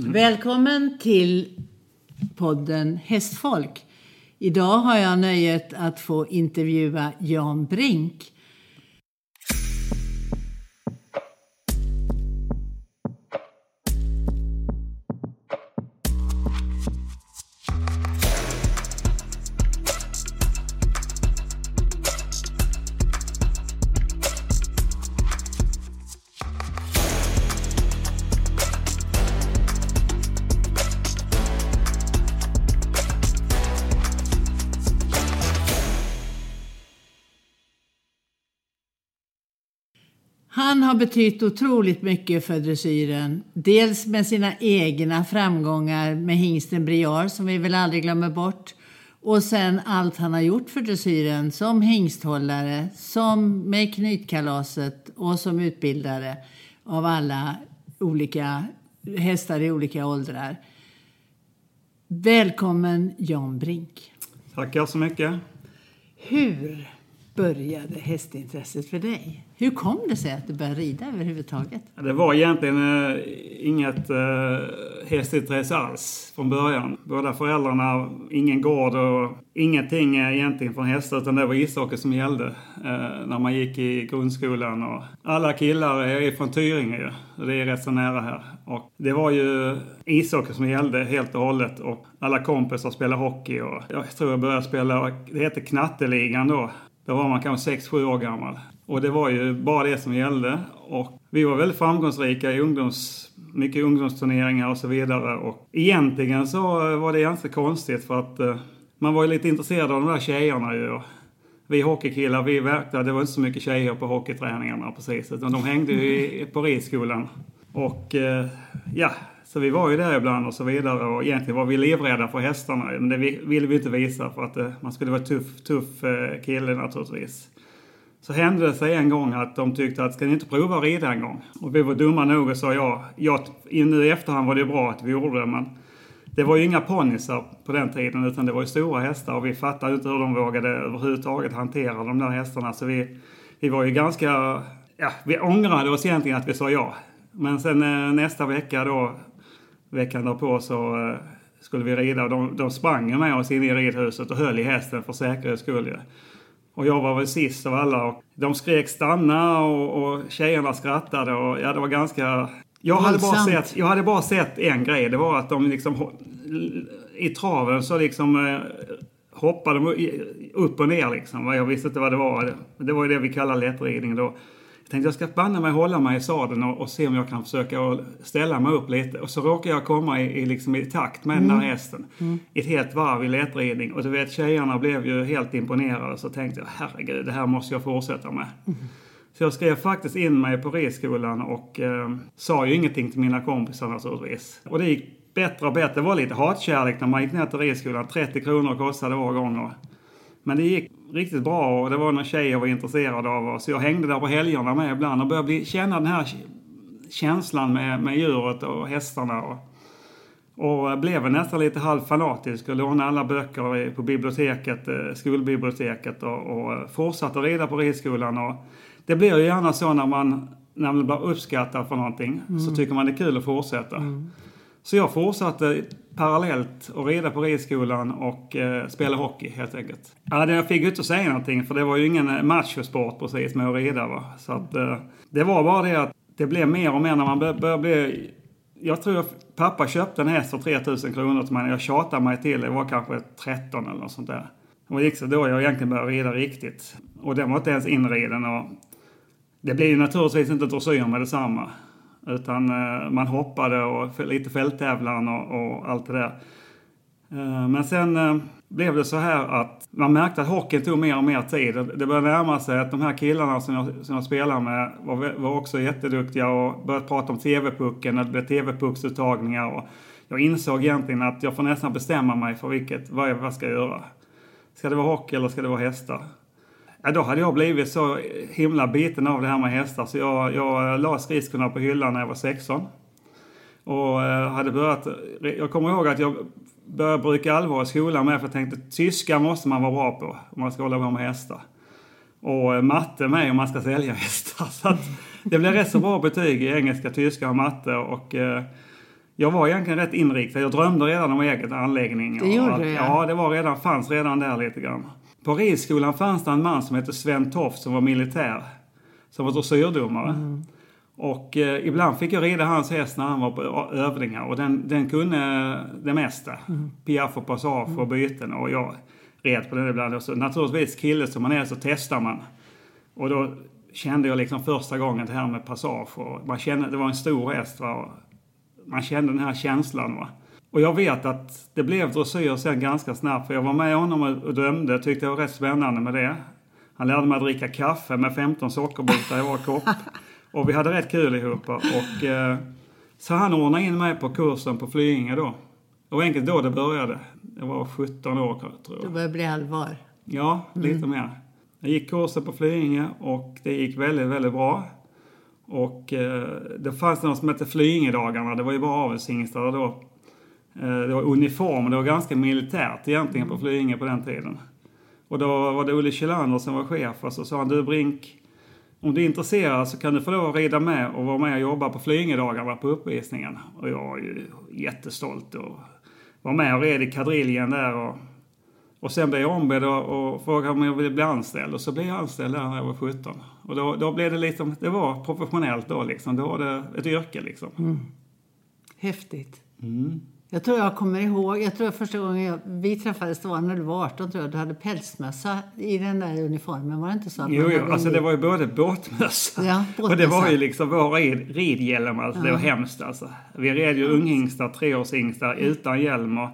Mm. Välkommen till podden Hästfolk. Idag har jag nöjet att få intervjua Jan Brink. Betytt otroligt mycket för dressyren. Dels med sina egna framgångar med hingsten Briar som vi väl aldrig glömmer bort. Och sen allt han har gjort för dressyren som hingsthållare, som med knytkalaset och som utbildare av alla olika hästar i olika åldrar. Välkommen Jan Brink. Tackar så mycket. Hur började hästintresset för dig? Hur kom det sig att du började rida överhuvudtaget? Det var egentligen eh, inget eh, hästintresse alls från början. Båda föräldrarna, ingen gård och ingenting eh, egentligen från hästar utan det var ishockey som gällde eh, när man gick i grundskolan. Och alla killar är från Tyringe ju. Det är rätt så nära här. Och det var ju ishockey som gällde helt och hållet och alla kompisar spelade hockey och jag tror jag började spela, det hette knatteligan då. Då var man kanske 6-7 år gammal. Och det var ju bara det som gällde. Och vi var väldigt framgångsrika i ungdoms, mycket ungdomsturneringar och så vidare. Och egentligen så eh, var det ganska konstigt för att eh, man var ju lite intresserad av de där tjejerna ju. Vi hockeykillar, vi verkade, det var inte så mycket tjejer på hockeyträningarna precis. Utan de hängde ju på ridskolan. Och eh, ja, så vi var ju där ibland och så vidare och egentligen var vi livrädda för hästarna. Men det ville vi inte visa för att man skulle vara tuff, tuff kille naturligtvis. Så hände det sig en gång att de tyckte att ska ni inte prova att rida en gång? Och vi var dumma nog och sa ja. ja nu i efterhand var det bra att vi gjorde det men det var ju inga ponnysar på den tiden utan det var ju stora hästar och vi fattade inte hur de vågade överhuvudtaget hantera de där hästarna. Så vi, vi var ju ganska, ja vi ångrade oss egentligen att vi sa ja. Men sen eh, nästa vecka då, veckan därpå så eh, skulle vi rida och de, de sprang med oss in i ridhuset och höll i hästen för säkerhets skull. Och jag var väl sist av alla. Och de skrek stanna och, och tjejerna skrattade och ja, det var ganska... Jag hade, bara sett, jag hade bara sett en grej. Det var att de liksom i traven så liksom eh, hoppade de upp och ner liksom. Jag visste inte vad det var. Det var ju det vi kallar lättridning då. Jag tänkte jag ska banne mig hålla mig i sadeln och, och, se om jag kan försöka ställa mig upp lite. Och så råkar jag komma i, i, liksom i takt med mm. den där hästen. Mm. I ett helt varv i lättridning. Och du vet tjejerna blev ju helt imponerade. Så tänkte jag herregud det här måste jag fortsätta med. Mm. Så jag skrev faktiskt in mig på ridskolan och eh, sa ju ingenting till mina kompisar naturligtvis. Och det gick bättre och bättre. Det var lite hatkärlek när man gick ner till ridskolan. 30 kronor kostade var gång. Och, men det gick riktigt bra och det var några tjejer var intresserade av oss. Så jag hängde där på helgerna med ibland och började bli, känna den här känslan med, med djuret och hästarna. Och, och blev nästan lite halvfanatisk och lånade alla böcker på biblioteket, eh, skolbiblioteket och, och fortsatte rida på ridskolan. Och det blir ju gärna så när man, när man blir uppskattad för någonting mm. så tycker man det är kul att fortsätta. Mm. Så jag fortsatte parallellt och rida på ridskolan och eh, spela hockey helt enkelt. Ja, jag fick inte säga någonting för det var ju ingen eh, machosport precis med att rida. Va? Så att, eh, det var bara det att det blev mer och mer när man började bli... Jag tror att pappa köpte en häst för 3000 kronor till mig. Jag tjatade mig till det. var kanske 13 eller något sånt där. Och det gick så då jag egentligen började rida riktigt. Och den var inte ens inriden. Och det blev ju naturligtvis inte dressyr med detsamma. Utan eh, man hoppade och lite fälttävlan och, och allt det där. Eh, men sen eh, blev det så här att man märkte att hockeyn tog mer och mer tid. Det började närma sig att de här killarna som jag, som jag spelade med var, var också jätteduktiga och började prata om TV-pucken, och det blev TV-pucksuttagningar. Och jag insåg egentligen att jag får nästan bestämma mig för vilket, vad jag, vad ska jag göra. Ska det vara hockey eller ska det vara hästar? Ja, då hade jag blivit så himla biten av det här med hästar så jag, jag la skridskorna på hyllan när jag var 16. Och eh, hade börjat, jag kommer ihåg att jag började bruka allvar i skolan med för jag tänkte tyska måste man vara bra på om man ska hålla på med hästar. Och eh, matte med om man ska sälja hästar. Så att det blev rätt så bra betyg i engelska, tyska och matte. Och, eh, jag var egentligen rätt inriktad. Jag drömde redan om egen anläggning. Det gjorde du, ja. ja. det var redan, fanns redan där lite grann. På ridskolan fanns det en man som hette Sven Toft som var militär. Som var dressyrdomare. Mm. Och eh, ibland fick jag rida hans häst när han var på övningar. Och den, den kunde det mesta. Mm. Piaff och passage och byten. Och jag red på den ibland. Och så, naturligtvis, kille som man är så testar man. Och då kände jag liksom första gången det här med passage. Och man kände, det var en stor häst. Va? Man kände den här känslan. Va? Och jag vet att det blev dressyr sen ganska snabbt. För jag var med honom och dömde. Tyckte det var rätt spännande med det. Han lärde mig att dricka kaffe med 15 sockerbitar i var kopp. Och vi hade rätt kul ihop. Och, eh, så han ordnade in mig på kursen på Flyinge då. Det var enkelt då det började. Jag var 17 år tror jag. Det började bli allvar. Ja, lite mm. mer. Jag gick kursen på Flyinge och det gick väldigt, väldigt bra. Och eh, det fanns något som hette Flyingedagarna. Det var ju bara avelshingstar då. Eh, det var uniform. Det var ganska militärt egentligen på Flyinge på den tiden. Och då var det Olle Kjellander som var chef och så sa han du Brink, om du är intresserad så kan du få lov att rida med och vara med och jobba på Flyingedagarna på uppvisningen. Och jag var ju jättestolt och var med och red i kadriljen där och och sen blev jag ombedd och, och frågade om jag ville bli anställd och så blev jag anställd där när jag var 17. Och då, då blev det liksom, det var professionellt då liksom. Då var det ett yrke liksom. Mm. Häftigt. Mm. Jag tror jag kommer ihåg, jag tror första gången jag, vi träffades det var när du var 18 tror jag. Du hade pälsmössa i den där uniformen, var det inte så? Jo, jo alltså det var ju både båtmössa ja, båtmössa. och det var ju liksom vår rid, ridhjälm alltså. Ja. Det var hemskt alltså. Vi red ju unghingstar, treårshingstar utan hjälm och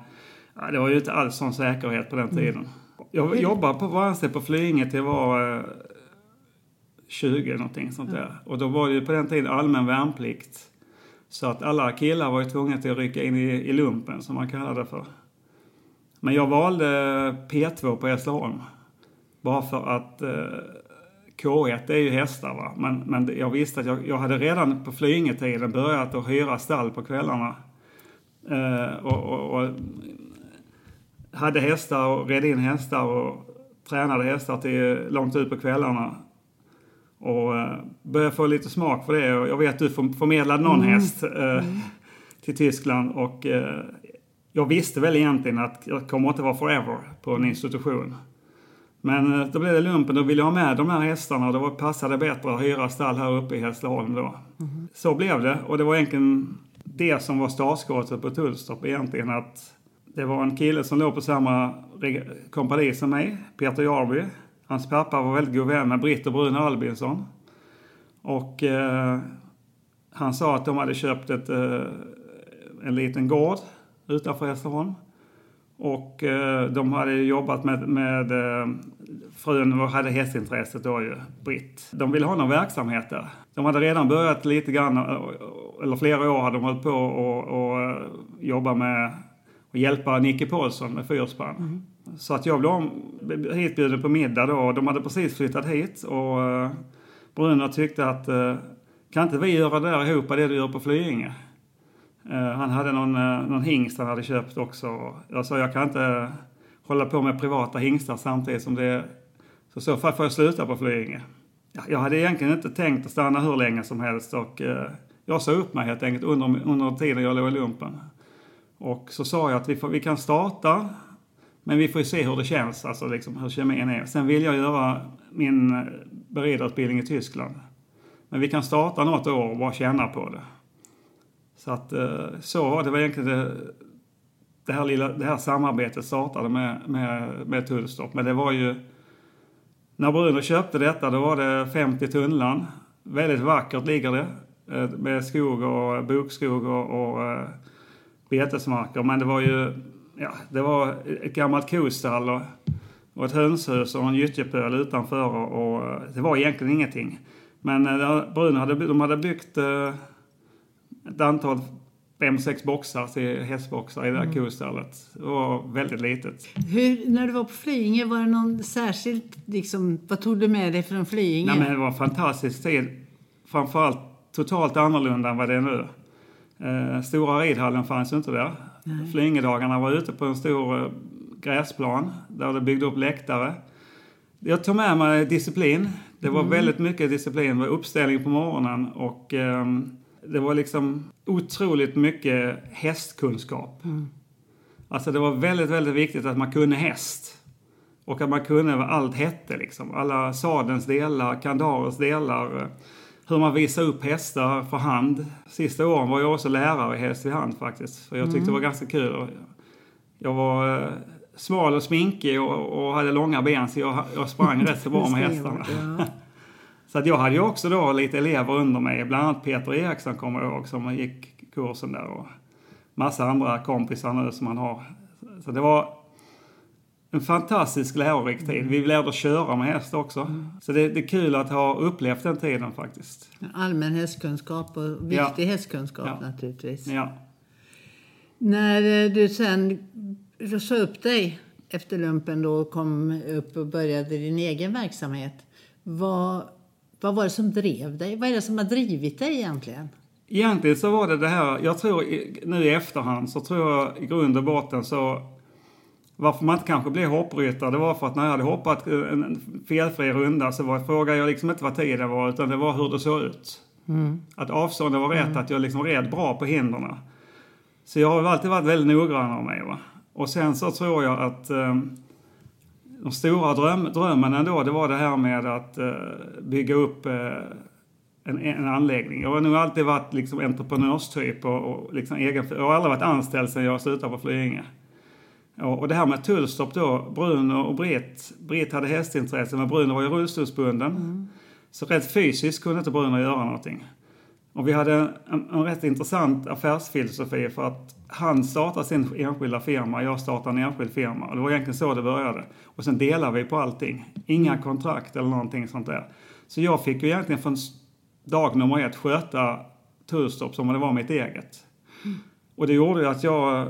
Ja, det var ju inte alls sån säkerhet på den mm. tiden. Jag jobbade på Varanstedt på Flyinge till jag var eh, 20 någonting sånt där. Och då var det ju på den tiden allmän värnplikt. Så att alla killar var ju tvungna till att rycka in i, i lumpen som man kallade det för. Men jag valde P2 på Hässleholm. Bara för att eh, K1 är ju hästar va. Men, men jag visste att jag, jag hade redan på Flyingetiden börjat att hyra stall på kvällarna. Eh, och, och, och hade hästar och red in hästar och tränade hästar till långt ut på kvällarna. Och eh, började få lite smak för det. Jag vet att du förmedlade någon mm. häst eh, mm. till Tyskland och eh, jag visste väl egentligen att jag kommer inte vara forever på en institution. Men eh, då blev det lumpen. Då ville jag ha med de här hästarna och då passade det bättre att hyra stall här uppe i Hässleholm då. Mm. Så blev det och det var egentligen det som var startskottet på Tullstorp egentligen att det var en kille som låg på samma kompani som mig, Peter Jarby. Hans pappa var väldigt god vän med Britt och Bruno Albinsson. Och eh, han sa att de hade köpt ett, eh, en liten gård utanför Hässleholm. Och eh, de hade jobbat med, med eh, frun hade hästintresset då ju, Britt. De ville ha någon verksamhet där. De hade redan börjat lite grann, eh, eller flera år hade de hållit på och, och eh, jobba med och hjälpa Nicke Paulsson med fyrspann. Mm. Så att jag blev hitbjuden på middag då och de hade precis flyttat hit och eh, Bruno tyckte att eh, kan inte vi göra det där ihop det du gör på Flyinge? Eh, han hade någon, någon hingst han hade köpt också. Jag sa jag kan inte hålla på med privata hingstar samtidigt som det så så fall får jag sluta på Flyinge. Jag hade egentligen inte tänkt att stanna hur länge som helst och jag sa upp mig helt enkelt under, under tiden jag låg i lumpen. Och så sa jag att vi, får, vi kan starta, men vi får ju se hur det känns, alltså liksom hur kemin är. Sen vill jag göra min eh, beredarutbildning i Tyskland. Men vi kan starta något år och bara känna på det. Så att eh, så var det var egentligen det, det här, lilla, det här samarbetet startade med, med, med Tullstorp. Men det var ju, när Bruno köpte detta då var det 50 tunnland. Väldigt vackert ligger det. Eh, med skog och bokskog och, och betesmarker. Men det var ju ja, det var ett gammalt kostall och, och ett hönshus och en gyttjepöl utanför. Och, och, det var egentligen ingenting. Men äh, Bruno hade, de hade byggt äh, ett antal fem, sex boxar till hästboxar i det här mm. kostallet. Det var väldigt litet. Hur, när du var på Flyinge, var det någon särskilt, liksom, vad tog du med dig från Flyinge? Nej, men det var en fantastisk tid. Framförallt totalt annorlunda än vad det är nu. Eh, stora ridhallen fanns ju inte där. Flyingedagarna var ute på en stor eh, gräsplan där det byggde upp läktare. Jag tog med mig disciplin. Det var mm. väldigt mycket disciplin. Det var uppställning på morgonen och eh, det var liksom otroligt mycket hästkunskap. Mm. Alltså det var väldigt, väldigt viktigt att man kunde häst. Och att man kunde vad allt hette liksom. Alla sadens delar, kandarers delar. Hur man visar upp hästar för hand. Sista åren var jag också lärare i häst i hand faktiskt. För jag tyckte mm. det var ganska kul. Jag var eh, smal och sminkig och, och, hade långa ben så jag, jag sprang rätt så bra med hästarna. så att jag hade ju också då lite elever under mig. Bland annat Peter Eriksson kommer jag ihåg som gick kursen där. Och massa andra kompisar nu som man har. Så det var en fantastisk lärorik tid. Vi lärde köra med häst också. Mm. Så det, det, är kul att ha upplevt den tiden faktiskt. Allmän hästkunskap och viktig ja. hästkunskap ja. naturligtvis. Ja. När du sen sa upp dig efter lumpen då och kom upp och började din egen verksamhet. Vad, vad var det som drev dig? Vad är det som har drivit dig egentligen? Egentligen så var det det här, jag tror nu i efterhand så tror jag i grund och botten så varför man inte kanske blev hoppryttare, det var för att när jag hade hoppat en felfri runda så var, frågade jag liksom inte vad tiden var utan det var hur det såg ut. Mm. Att avståndet var rätt, mm. att jag liksom red bra på hindren. Så jag har alltid varit väldigt noggrann av mig. Va? Och sen så tror jag att eh, de stora dröm, drömmen ändå, det var det här med att eh, bygga upp eh, en, en anläggning. Jag har nog alltid varit liksom entreprenörstyp och, och liksom egen, jag har aldrig varit anställd sedan jag slutade på Flyinge. Och, det här med Tullstorp då, Bruno och Britt. Britt hade hästintresse men Bruno var ju rullstolsbunden. Mm. Så rent fysiskt kunde inte Bruno göra någonting. Och vi hade en, en, rätt intressant affärsfilosofi för att han startade sin enskilda firma, jag startade en enskild firma. Och det var egentligen så det började. Och sen delade vi på allting. Inga mm. kontrakt eller någonting sånt där. Så jag fick ju egentligen från dag nummer ett sköta Tullstorp som om det var mitt eget. Mm. Och det gjorde ju att jag,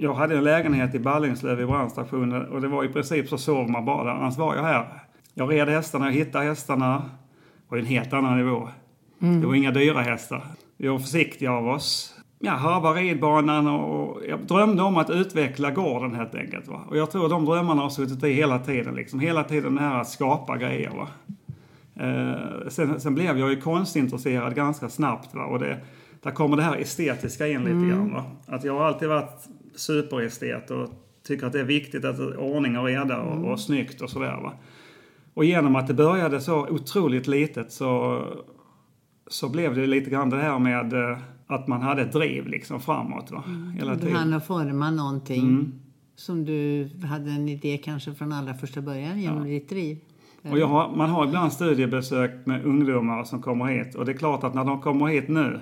jag hade en lägenhet i Ballingslöv i brandstationen och det var i princip så sov man bara där. Annars var jag här. Jag red hästarna, jag hittade hästarna. Det var en helt annan nivå. Mm. Det var inga dyra hästar. Vi var försiktiga av oss. Ja, harva ridbanan och jag drömde om att utveckla gården helt enkelt. Va? Och jag tror de drömmarna har suttit i hela tiden. Liksom. Hela tiden det här att skapa grejer. Va? Eh, sen, sen, blev jag ju konstintresserad ganska snabbt. Va? Och det, där kommer det här estetiska in lite mm. grann. Va? Att jag har alltid varit superestet och tycker att det är viktigt att ordning och reda och, mm. och snyggt och sådär. Va? Och genom att det började så otroligt litet så så blev det lite grann det här med eh, att man hade ett driv liksom framåt. Va? Mm. Hela tiden. Du hann att forma någonting mm. som du hade en idé kanske från allra första början genom ja. ditt driv. Och har, man har ibland studiebesök med ungdomar som kommer hit och det är klart att när de kommer hit nu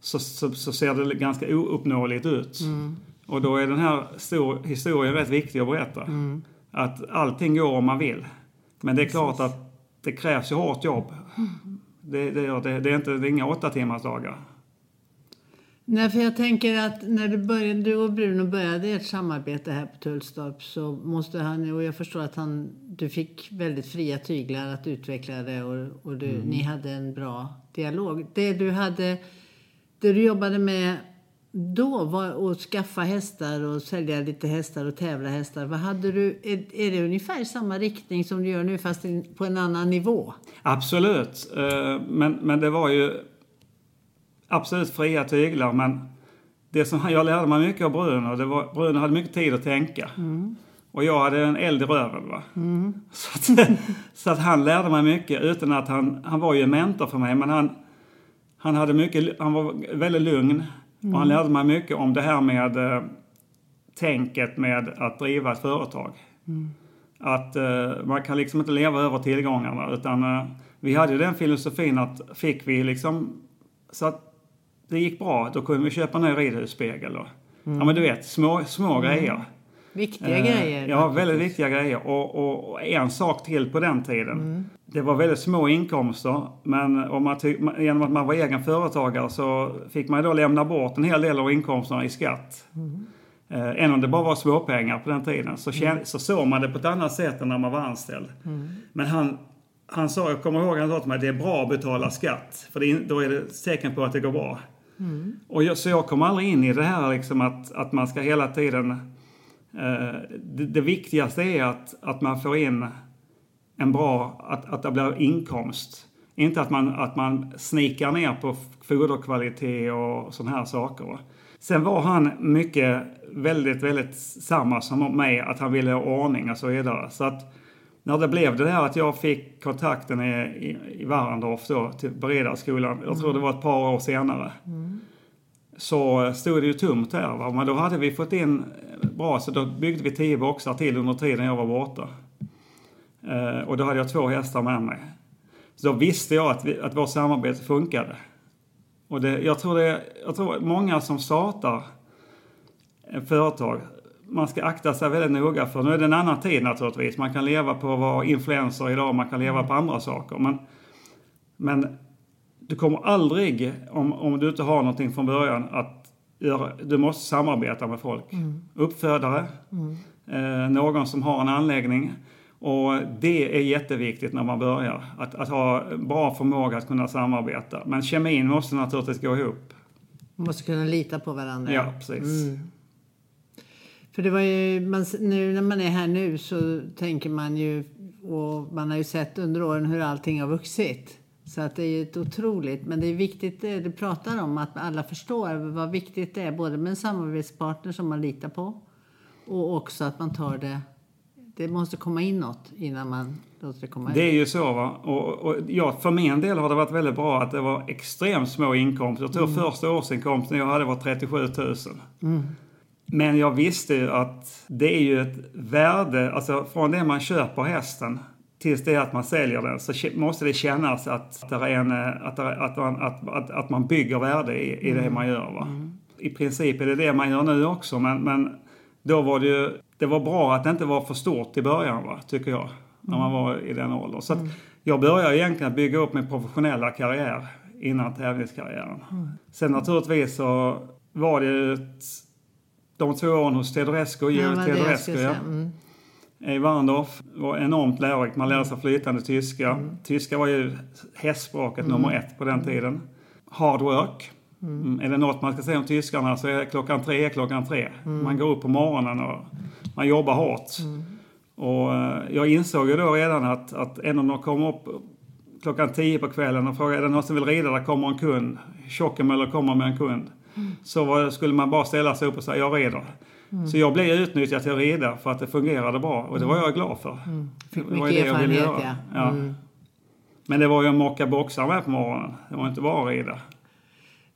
så, så, så ser det ganska ouppnåeligt ut. Mm. Och då är den här stor, historien rätt viktig att berätta. Mm. Att allting går om man vill. Men det är klart att det krävs ju hårt jobb. Mm. Det, det, det, det är inte, det är inga åtta timmars dagar. Nej, för jag tänker att när du, började, du och Bruno började ert samarbete här på Tullstorp så måste han, och jag förstår att han, du fick väldigt fria tyglar att utveckla det och, och du, mm. ni hade en bra dialog. Det du hade, det du jobbade med då var att skaffa hästar och sälja lite hästar och tävla hästar. Vad hade du, är, är det ungefär samma riktning som du gör nu fast på en annan nivå? Absolut, eh, men, men det var ju absolut fria tyglar. Men det som jag lärde mig mycket av Bruno, det var Bruno hade mycket tid att tänka. Mm. Och jag hade en eld i röven. Va? Mm. Så, att, så att han lärde mig mycket utan att han, han var ju en mentor för mig. Men han, han, hade mycket, han var väldigt lugn. Mm. Och han lärde mig mycket om det här med eh, tänket med att driva ett företag. Mm. Att eh, man kan liksom inte leva över tillgångarna utan eh, vi hade ju den filosofin att fick vi liksom så att det gick bra då kunde vi köpa en ny ridhusspegel. Mm. Ja men du vet, små, små mm. grejer. Viktiga eh, grejer. Ja, väldigt viktiga grejer. Och, och, och, en sak till på den tiden. Det var väldigt små inkomster, men om man genom att man var egen företagare så fick man då lämna bort en hel del av inkomsterna i skatt. Mm. Eh, även om det bara var småpengar på den tiden så, mm. så såg man det på ett annat sätt än när man var anställd. Mm. Men han, han sa, jag kommer ihåg han sa till mig, det är bra att betala skatt. För det, då är det tecken på att det går bra. Mm. Och jag, så jag kom aldrig in i det här liksom att, att man ska hela tiden Eh, det, det, viktigaste är att, att man får in en bra, att, att det blir inkomst. Inte att man, att man snikar ner på foderkvalitet och sådana här saker. Sen var han mycket, väldigt, väldigt samma som mig, att han ville ha ordning och så vidare. Så att när det blev det där att jag fick kontakten i, i, i Warendorf då, till Beredarskolan, jag tror det var ett par år senare. Mm. Så stod det ju tomt där. Va? Men då hade vi fått in eh, bra, så då byggde vi tio boxar till under tiden jag var borta. Eh, och då hade jag två hästar med mig. Så då visste jag att, vi, att vårt samarbete funkade. Och det, jag, tror det, jag tror många som startar företag, man ska akta sig väldigt noga för nu är det en annan tid naturligtvis. Man kan leva på att vara influencer idag, man kan leva på andra saker. Men, men du kommer aldrig, om, om du inte har någonting från början, att göra, du måste samarbeta med folk. Mm. Uppfödare, mm. Eh, någon som har en anläggning. Och det är jätteviktigt när man börjar, att, att ha bra förmåga att kunna samarbeta. Men kemin måste naturligtvis gå ihop. Man måste kunna lita på varandra. Ja, precis. Mm. För det var ju, man, nu när man är här nu så tänker man ju, och man har ju sett under åren hur allting har vuxit. Så att det är ett otroligt, men det är viktigt det du pratar om, att alla förstår vad viktigt det är både med en samarbetspartner som man litar på och också att man tar det det måste komma in något innan man låter det komma ut. Det är ju så. Va? Och, och, ja, för min del har det varit väldigt bra att det var extremt små inkomster. Jag tror mm. första årsinkomsten jag hade var 37 000. Mm. Men jag visste ju att det är ju ett värde, alltså från det man köper hästen tills det att man säljer den så måste det kännas att, det är en, att, att, man, att, att, att man bygger värde i, i det mm. man gör. Va? Mm. I princip är det det man gör nu också men, men då var det ju det var bra att det inte var för stort i början, va, tycker jag. När man var i den åldern. Så mm. jag började egentligen bygga upp min professionella karriär innan tävlingskarriären. Mm. Sen naturligtvis så var det ju de två åren hos Teodorescu, Georg Teodorescu, ja. Mm. I Warndorf var enormt lärorikt. Man lärde sig flytande tyska. Mm. Tyska var ju hästspråket mm. nummer ett på den tiden. Hard work. Mm. Är det något man ska säga om tyskarna så är klockan tre klockan tre. Mm. Man går upp på morgonen och man jobbar hårt. Mm. Och eh, jag insåg ju då redan att, att en av dem kom upp klockan tio på kvällen och frågade är det någon som vill rida, där kommer en kund. Tjockemöller kommer med en kund. Mm. Så var, skulle man bara ställa sig upp och säga jag rider. Mm. Så jag blev utnyttjad till att rida för att det fungerade bra och det var jag glad för. Mm. Fick mycket erfarenhet ja. ja. Mm. Men det var ju att mocka boxar med på morgonen. Det var inte bara att rida.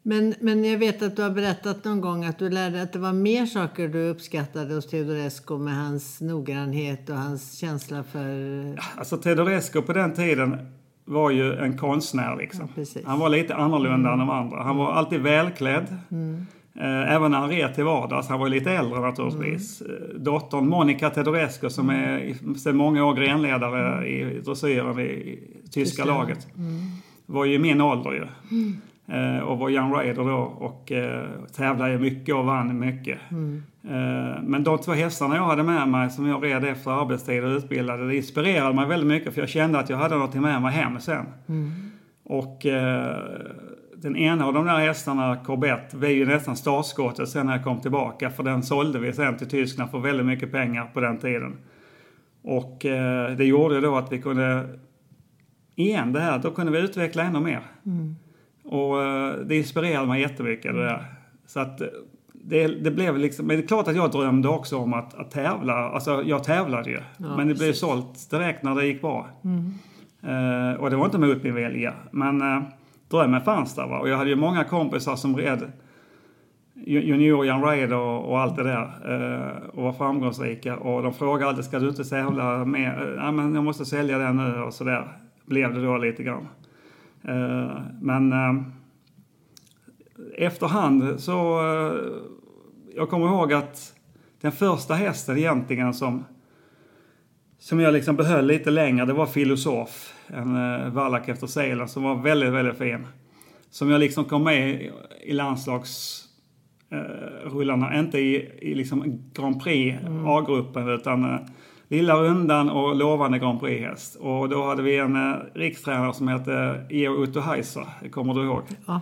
Men, men jag vet att du har berättat någon gång att du lärde att det var mer saker du uppskattade hos Teodorescu med hans noggrannhet och hans känsla för... Alltså Teodorescu på den tiden var ju en konstnär liksom. Ja, han var lite annorlunda mm. än de andra. Han var alltid välklädd. Mm. Eh, även när han red till vardags. Han var lite äldre naturligtvis. Mm. Eh, dottern Monica Teodorescu som är sedan många år grenledare mm. i dressyren i tyska Tyskland. laget. Mm. Var ju min ålder ju. Mm. Eh, och var young rider då och eh, tävlade mycket och vann mycket. Mm. Eh, men de två hästarna jag hade med mig som jag red efter arbetstid och utbildade, det inspirerade mig väldigt mycket för jag kände att jag hade något med mig hem sen. Mm. Och den ena av de där hästarna, Corbett, var ju nästan startskottet sen när jag kom tillbaka för den sålde vi sen till Tyskland för väldigt mycket pengar på den tiden. Och det gjorde då att vi kunde, igen det här, då kunde vi utveckla ännu mer. Mm. Och eh, det inspirerade mig jättemycket det där. Så att eh, det, det blev liksom, men det är klart att jag drömde också om att, att tävla. Alltså jag tävlade ju. Ja, men det blev sålt direkt när det gick bra. Mm. Uh, och det var inte mot min vilja. Men uh, drömmen fanns där. Va? Och jag hade ju många kompisar som red junior Young Rider och, och, allt det där. Uh, och var framgångsrika. Och de frågade alltid, ska du inte tävla mer? Ja, men jag måste sälja den nu och sådär. Blev det då lite grann. Eh, men eh, efterhand så... Eh, jag kommer ihåg att den första hästen egentligen som, som jag liksom behöll lite längre, det var Filosof. En vallack efter Sälen som var väldigt, väldigt fin. Som jag liksom kom med i landslagsrullarna, inte i, i liksom Grand Prix mm. A-gruppen utan Lilla rundan och lovande Grand Prix-häst. Och då hade vi en eh, rikstränare som hette Eo Utohaiser, kommer du ihåg? Ja.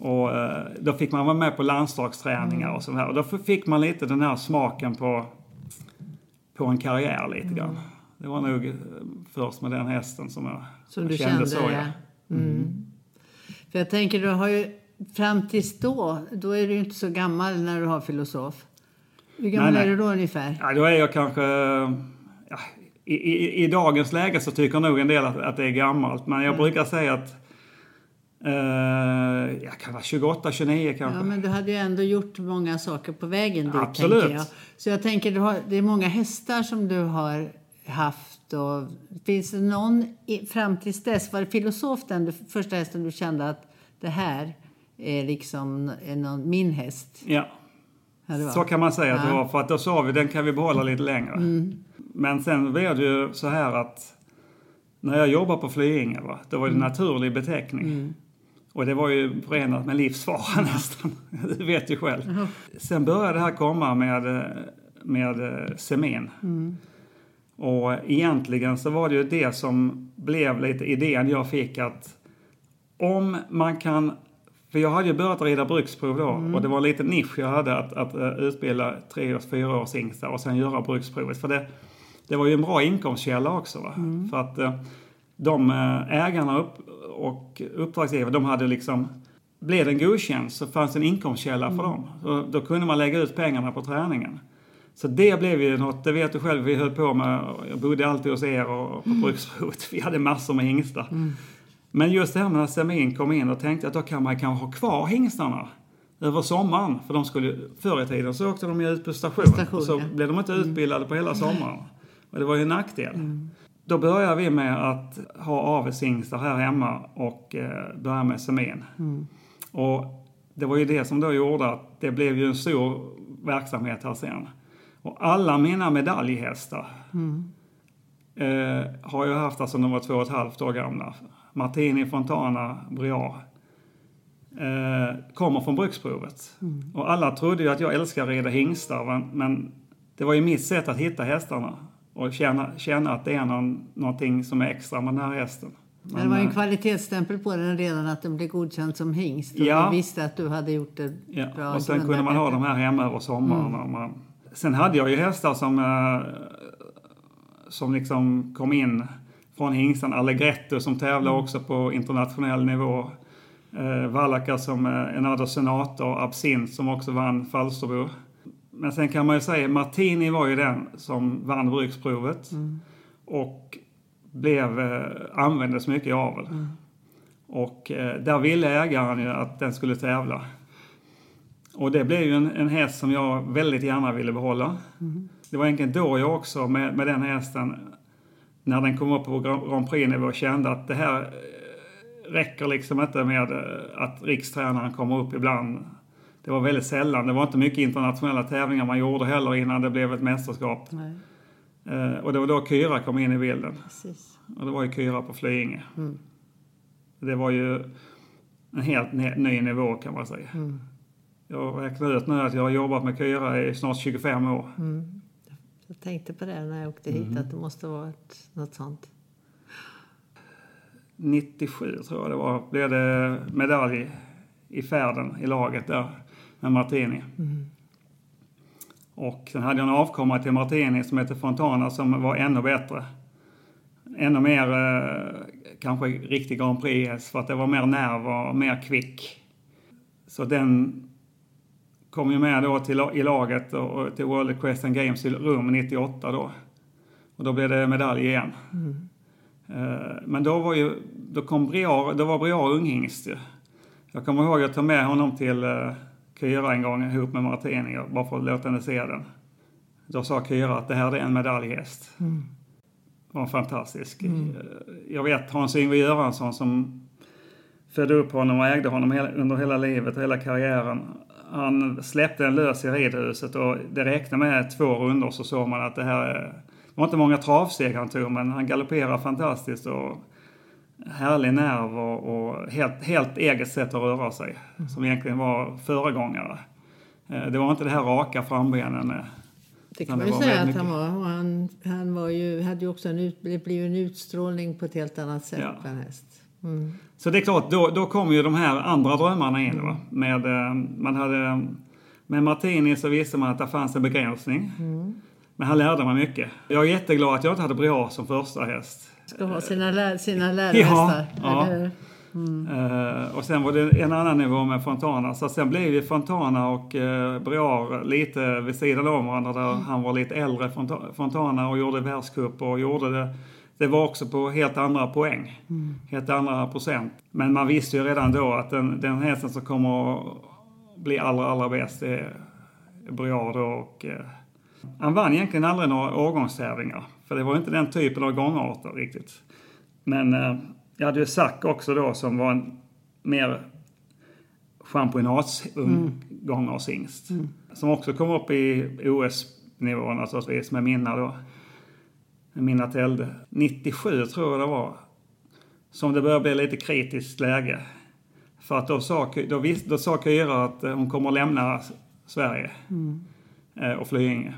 Och eh, då fick man vara med på landslagsträningar mm. och sånt här. Och då fick man lite den här smaken på, på en karriär lite grann. Mm. Det var nog eh, först med den hästen som jag, som du kände, kände så. Ja. För jag tänker, du har ju fram tills då, då är du inte så gammal när du har filosof. Hur gammal Nej, nej. är du då ungefär? Ja, då är jag kanske... Ja, i, i, I dagens läge så tycker nog en del att, att det är gammalt. Men jag brukar säga att... Eh, jag kan vara 28, 29 kanske. Ja, men du hade ju ändå gjort många saker på vägen dit, Absolut. tänker jag. Så jag tänker, du har, det är många hästar som du har haft. Och, finns det någon, fram tills dess, var det filosof den du, första hästen du kände att det här är liksom är någon, min häst? Ja, så kan man säga att det var. För att då sa vi den kan vi behålla lite längre. Men sen blev det ju så här att när jag jobbade på Flyinge, va, då var det naturlig beteckning. Och det var ju förenat med livsfara nästan. Du vet ju själv. Sen började det här komma med, eh, med eh, semin. Och egentligen så var det ju det som blev lite idén jag fick att om man kan för jag hade ju börjat rida bruksprov då och det var en liten nisch jag hade att, att uh, utbilda tre och fyra års och sen göra bruksprovet. För det, det var ju en bra inkomstkälla också. Va? För att uh, de uh, ägarna upp, och uppdragsgivare, de hade liksom blev den godkänd så fanns en inkomstkälla för dem. Så då kunde man lägga ut pengarna på träningen. Så det blev ju något, det vet du själv, vi höll på med, jag bodde alltid hos er och på bruksprovet. Vi hade massor med hingstar. Men just det här när semin kom in, då tänkte jag att då kan man kanske ha kvar hingstarna över sommaren. För de skulle, förr i tiden så åkte de ju ut på station. Station, och så ja. blev de inte utbildade på hela sommaren. Och det var ju en nackdel. Då började vi med att ha avelshingstar här hemma och eh, börja med semin. Och det var ju det som då gjorde att det blev ju en stor verksamhet här sen. Och alla mina medaljhästar eh, har jag haft alltså de var två och ett halvt år gamla. Martini, Fontana, Briard. Eh, kommer från bruksprovet. Och alla trodde ju att jag älskar att rida hingstar men, men det var ju mitt sätt att hitta hästarna. Och känna, känna att det är någon, någonting som är extra med den här hästen. Men det var en eh, kvalitetsstämpel på den redan att den blev godkänd som hingst. Och Ja. visste att du hade gjort det Ja, bra. och sen kunde man ha dem här hemma över sommaren. Och man, sen hade jag ju hästar som, eh, som liksom kom in från hingstan. Allegretto som tävlar också på internationell nivå. Eh, Vallaka som eh, en senator. Absint som också vann Falsterbo. Men sen kan man ju säga Martini var ju den som vann bruksprovet. Och blev, eh, användes mycket i avel. Och eh, där ville ägaren ju att den skulle tävla. Och det blev ju en, en häst som jag väldigt gärna ville behålla. Det var egentligen då jag också med, med den hästen, när den kom upp på Grand Grand Prix-nivå, kände att det här eh, räcker liksom inte med eh, att rikstränaren kommer upp ibland. Det var väldigt sällan. Det var inte mycket internationella tävlingar man gjorde heller innan det blev ett mästerskap. Eh, och det var då Kyra kom in i bilden. precis. Och det var ju Kyra på Flyinge. Det var ju en helt ny nivå kan man säga. Jag räknar ut nu att jag har jobbat med Kyra i snart 25 år. Jag tänkte på det när jag åkte hit, att det måste vara ett, något sånt. 97 tror jag det var, blev det medalj i färden i laget där med Martini. Och sen hade jag en avkomma till Martini som hette Fontana som var ännu bättre. Ännu mer eh, kanske riktig Grand Prix för att det var mer nerv och mer kvick. Så den kom ju med då till, i laget och, till World Equestrian Games i Rom 98 då. Och då blev det medalj igen. Eh, Men då var ju, då kom Briar, då var Briar unghingst ju. Jag kommer ihåg att jag tog med honom till uh, Kyra en gång ihop med Martini, bara för att låta henne se den. Då sa Kyra att det här är en medaljhäst. Det var fantastisk. Eh, Jag vet Hans-Yngve Göransson som födde upp honom och ägde honom under hela livet och hela karriären. Han släppte en lös i ridhuset och det räckte med två rundor så såg man att det här är... Det var inte många travsteg han tog men han galopperar fantastiskt och härlig nerv och, och helt, helt eget sätt att röra sig. Som egentligen var föregångare. Eh, Det var inte det här raka frambenen. Det kan man ju säga att han var. Han, han var ju, hade ju också en, ut, det blev en utstrålning på ett helt annat sätt Ja. på en häst. Mm. Så det är klart, då, då kom ju de här andra drömmarna in. Va? Med, eh, man hade, med Martini så visste man att det fanns en begränsning. Men han lärde mig mycket. Jag är jätteglad att jag inte hade Briar som första häst. Ska ha sina, lär, sina lärarhästar. ja. eller hur? Eh, och sen var det en annan nivå med Fontana. Så sen blev ju Fontana och uh, Briar lite vid sidan om varandra. Där han var lite äldre, Fonta- Fontana, och gjorde världscup och gjorde det. Det var också på helt andra poäng. Helt andra procent. Men man visste ju redan då att den, den hästen som kommer att bli allra, allra bäst är Briar och eh, han vann egentligen aldrig några årgångstävlingar. För det var inte den typen av gångarter riktigt. Men eh, jag hade ju Zack också då som var en mer championatsung gångarshingst. Som också kom upp i OS-nivå naturligtvis med Minna då. Minna Telde. 97 tror jag det var. Som det började bli lite kritiskt läge. För att då sa, då vis, då sa Kyra att eh, hon kommer att lämna Sverige eh, och Flyinge.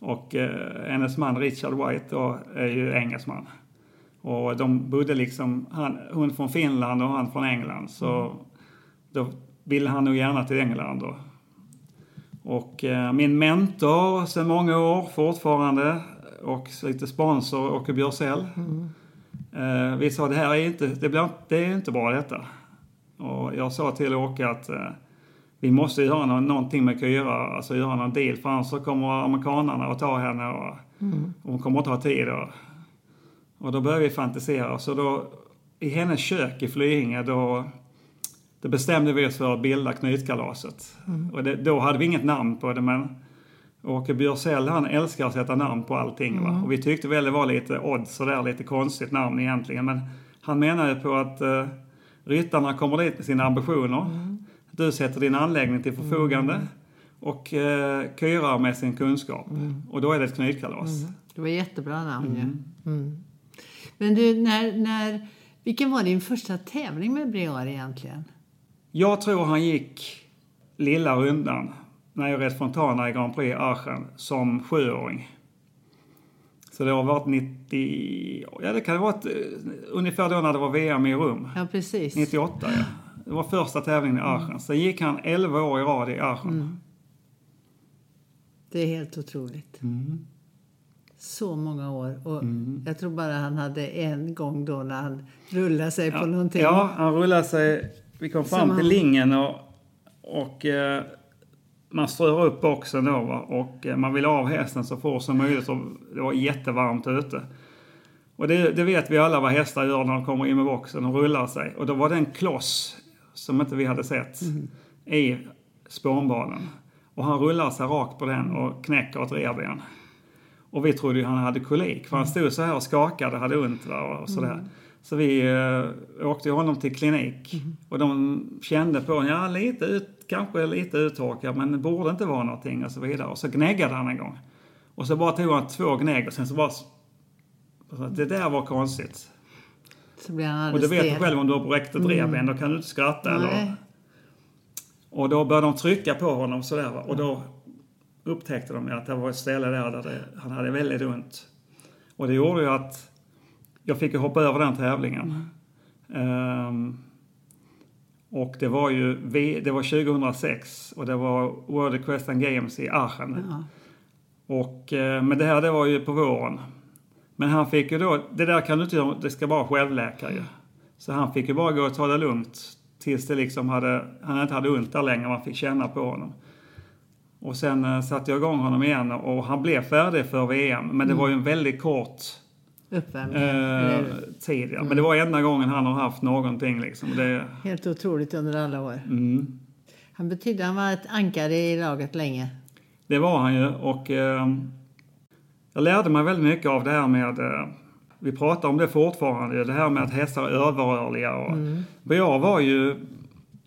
Och eh, hennes man Richard White då, är ju engelsman. Och de bodde liksom, han, hon från Finland och han från England. Så då ville han nog gärna till England då. Och eh, min mentor sedan många år fortfarande och lite sponsor Åke Björsell. Eh, vi sa det här är inte, det, blir, det är inte bra detta. Och jag sa till Åke att eh, vi måste göra nå- någonting med Kyra, alltså göra någon deal för annars så kommer amerikanarna att ta henne och, och hon kommer inte ha tid. Och, och då började vi fantisera. Så då, i hennes kök i Flyinge då, då bestämde vi oss för att bilda Knytkalaset. Och det, då hade vi inget namn på det men Åke Björsell han älskar att sätta namn på allting. Va? Och vi tyckte väl det var lite odd sådär, lite konstigt namn egentligen. Men han menade på att eh, ryttarna kommer dit med sina ambitioner. Du sätter din anläggning till förfogande. Och eh, Kyra med sin kunskap. Och då är det ett knytkalas. Det var jättebra namn ju. Mm. Men du, när, när, vilken var din första tävling med Briar egentligen? Jag tror han gick lilla rundan när jag red Fontana i Grand Prix i Aachen som sjuåring. Så det har varit 90... Ja, det kan ha varit eh, ungefär då när det var VM i Rum. Ja, precis. 98, ja. Det var första tävlingen i Aachen. Sen gick han 11 år i rad i Aachen. Det är helt otroligt. Så många år. Och Jag tror bara han hade en gång då när han rullade sig på någonting. Ja, han rullade sig. Vi kom fram Som till han- lingen och, och eh, man strör upp boxen då va? och eh, man vill av hästen så fort som möjligt. Och det var jättevarmt ute. Och det, det vet vi alla vad hästar gör när de kommer in med boxen och rullar sig. Och då var det en kloss som inte vi hade sett i spånbanan. Och han rullar sig rakt på den och knäcker ett revben. Och vi trodde ju han hade kolik för han stod så här och skakade, hade ont va, och sådär. Så vi eh, åkte honom till klinik och de kände på honom, ja lite ut, kanske lite uttorkad men det borde inte vara någonting och så vidare. Och så gnäggade han en gång. Och så bara tog han två gnägg och sen så bara... Så det där var konstigt. Så blir han Och du alldeles vet stel. själv om du har bräckt ett revben, då kan du inte skratta eller... Och då började de trycka på honom sådär va. och då upptäckte de att det var ett ställe där, där det, han hade väldigt ont. Och det gjorde ju att jag fick hoppa över den tävlingen. Ehm, och det var ju det var 2006 och det var World Equestrian Games i Aachen. Ja. Och, eh, men det här det var ju på våren. Men han fick ju då, det där kan du inte göra, det ska vara självläkare. Så han fick ju bara gå och ta det lugnt tills det liksom hade, han inte hade ont där längre, man fick känna på honom. Och sen eh, satte jag igång honom igen och han blev färdig för VM. Men det var ju en väldigt kort Uppvärmning. eh, tid. Ja. Men det var enda gången han har haft någonting liksom. Det, Helt otroligt under alla år. mm. Han betydde han var ett ankare i laget länge. Det var han ju och eh, jag lärde mig väldigt mycket av det här med, eh, vi pratar om det fortfarande, det här med att hästar är överrörliga. Och, Briar var ju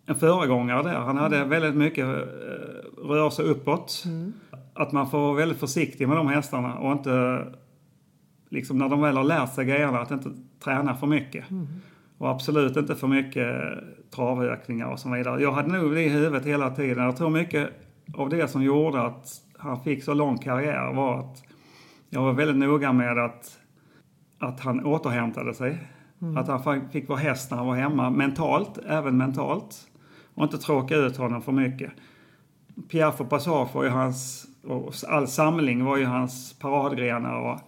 en föregångare där. Han hade väldigt mycket eh, rörelse uppåt. Att man får vara väldigt försiktig med de hästarna och inte, liksom när de väl har lärt sig grejerna, att inte träna för mycket. Och absolut inte för mycket travökningar och så vidare. Jag hade nog det i huvudet hela tiden. Jag tror mycket av det som gjorde att han fick så lång karriär var att jag var väldigt noga med att, att han återhämtade sig. Att han fick vara häst när han var hemma, mentalt, även mentalt. Och inte tråka ut honom för mycket. Piaf och Passage var ju hans, och all samling var ju hans paradgrenar. Och,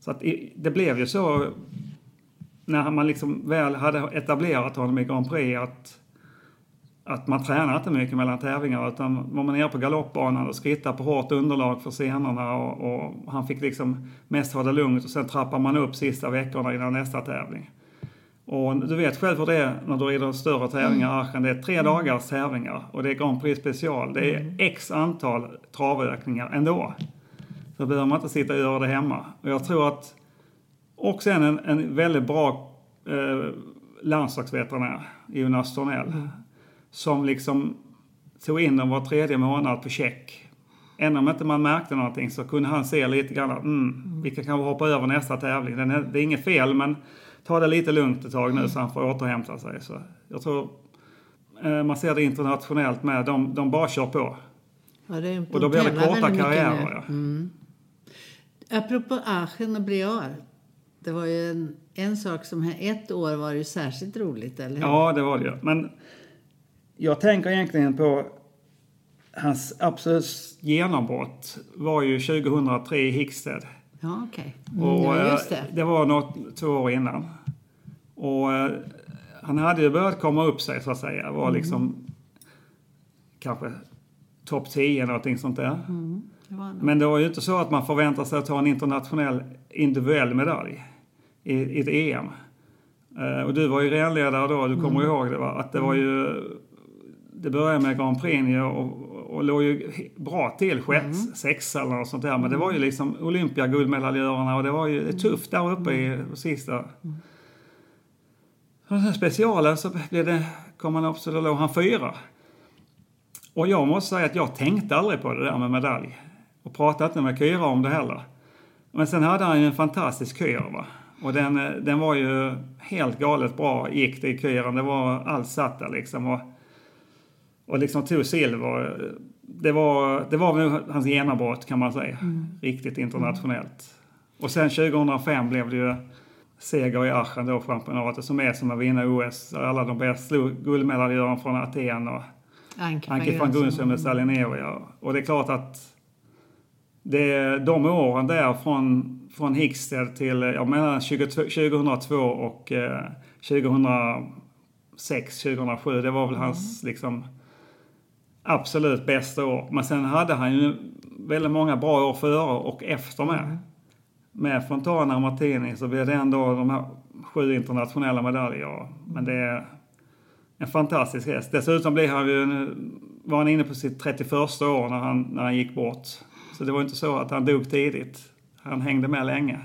så att det blev ju så när man liksom väl hade etablerat honom i Grand Prix att, att man tränar inte mycket mellan tävlingar utan var man nere på galoppbanan och skrittade på hårt underlag för scenerna och, och, han fick liksom mest ha det lugnt och sen trappar man upp sista veckorna innan nästa tävling. Och du vet själv hur det är när du rider större tävlingar i Aachen. Det är tre dagars tävlingar och det är Grand Prix special. Det är x antal travökningar ändå. Så behöver man inte sitta och göra det hemma. Och jag tror att också en, en väldigt bra eh, landslagsveterinär, Jonas Tornell, mm. Som liksom tog in dem var tredje månad på check. Även om inte man märkte någonting så kunde han se lite grann att mm, vi kan kanske hoppa över nästa tävling. Det är, det är inget fel men ta det lite lugnt ett tag nu så han får återhämta sig. Så jag tror eh, man ser det internationellt med. De, de bara kör på. Ja, det och då blir det korta karriärer. Ja. Mm. Apropå Aachen och Briar. Det var ju en, en sak som ett år var ju särskilt roligt, eller hur? Ja, det var det ju. Men jag tänker egentligen på hans absolut genombrott var ju 2003 i Hickstead. Ja, okej. Okay. Mm, ja, just det. det var något, två år innan. Och eh, han hade ju börjat komma upp sig så att säga. Var mm. liksom kanske topp 10 någonting sånt där. Mm, det Men det var ju inte så att man förväntar sig att ta en internationell individuell medalj i, i ett EM. Uh, och du var ju renledare då, du kommer mm. ihåg det va? Att det var ju... Det började med Grand Prix och, och låg ju bra till, sjätte, mm. sexa eller något sånt där. Men det var ju liksom Olympia-guldmedaljörerna och det var ju tufft där uppe i mm. sista. Mm. Och sen specialen så blev det, kom han upp så då låg han fyra. Och jag måste säga att jag tänkte aldrig på det där med medalj. Och pratade inte med Kyra om det heller. Men sen hade han ju en fantastisk kyr va. Och den, den var ju helt galet bra gick det i kyren. Det var allt satt där liksom. Och, och liksom tog silver. Det var, det var väl hans genombrott kan man säga. Mm. Riktigt internationellt. Och sen 2005 blev det ju seger i Aachen då, championatet, som är som att vinna OS. Alla de bästa slog guldmedaljören från Aten och Anke van Gunsen med Salineria. Och det är klart att det, de åren där från, från Hickstead till, jag menar 2002 och eh, 2006, 2007, det var väl mm. hans liksom absolut bästa år. Men sen hade han ju väldigt många bra år före och efter med. Mm. Med Fontana och Martini så blev det ändå de här sju internationella medaljer. Men det är en fantastisk häst. Dessutom blev han ju, var han inne på sitt 31 år när han, när han gick bort. Så det var inte så att han dog tidigt. Han hängde med länge.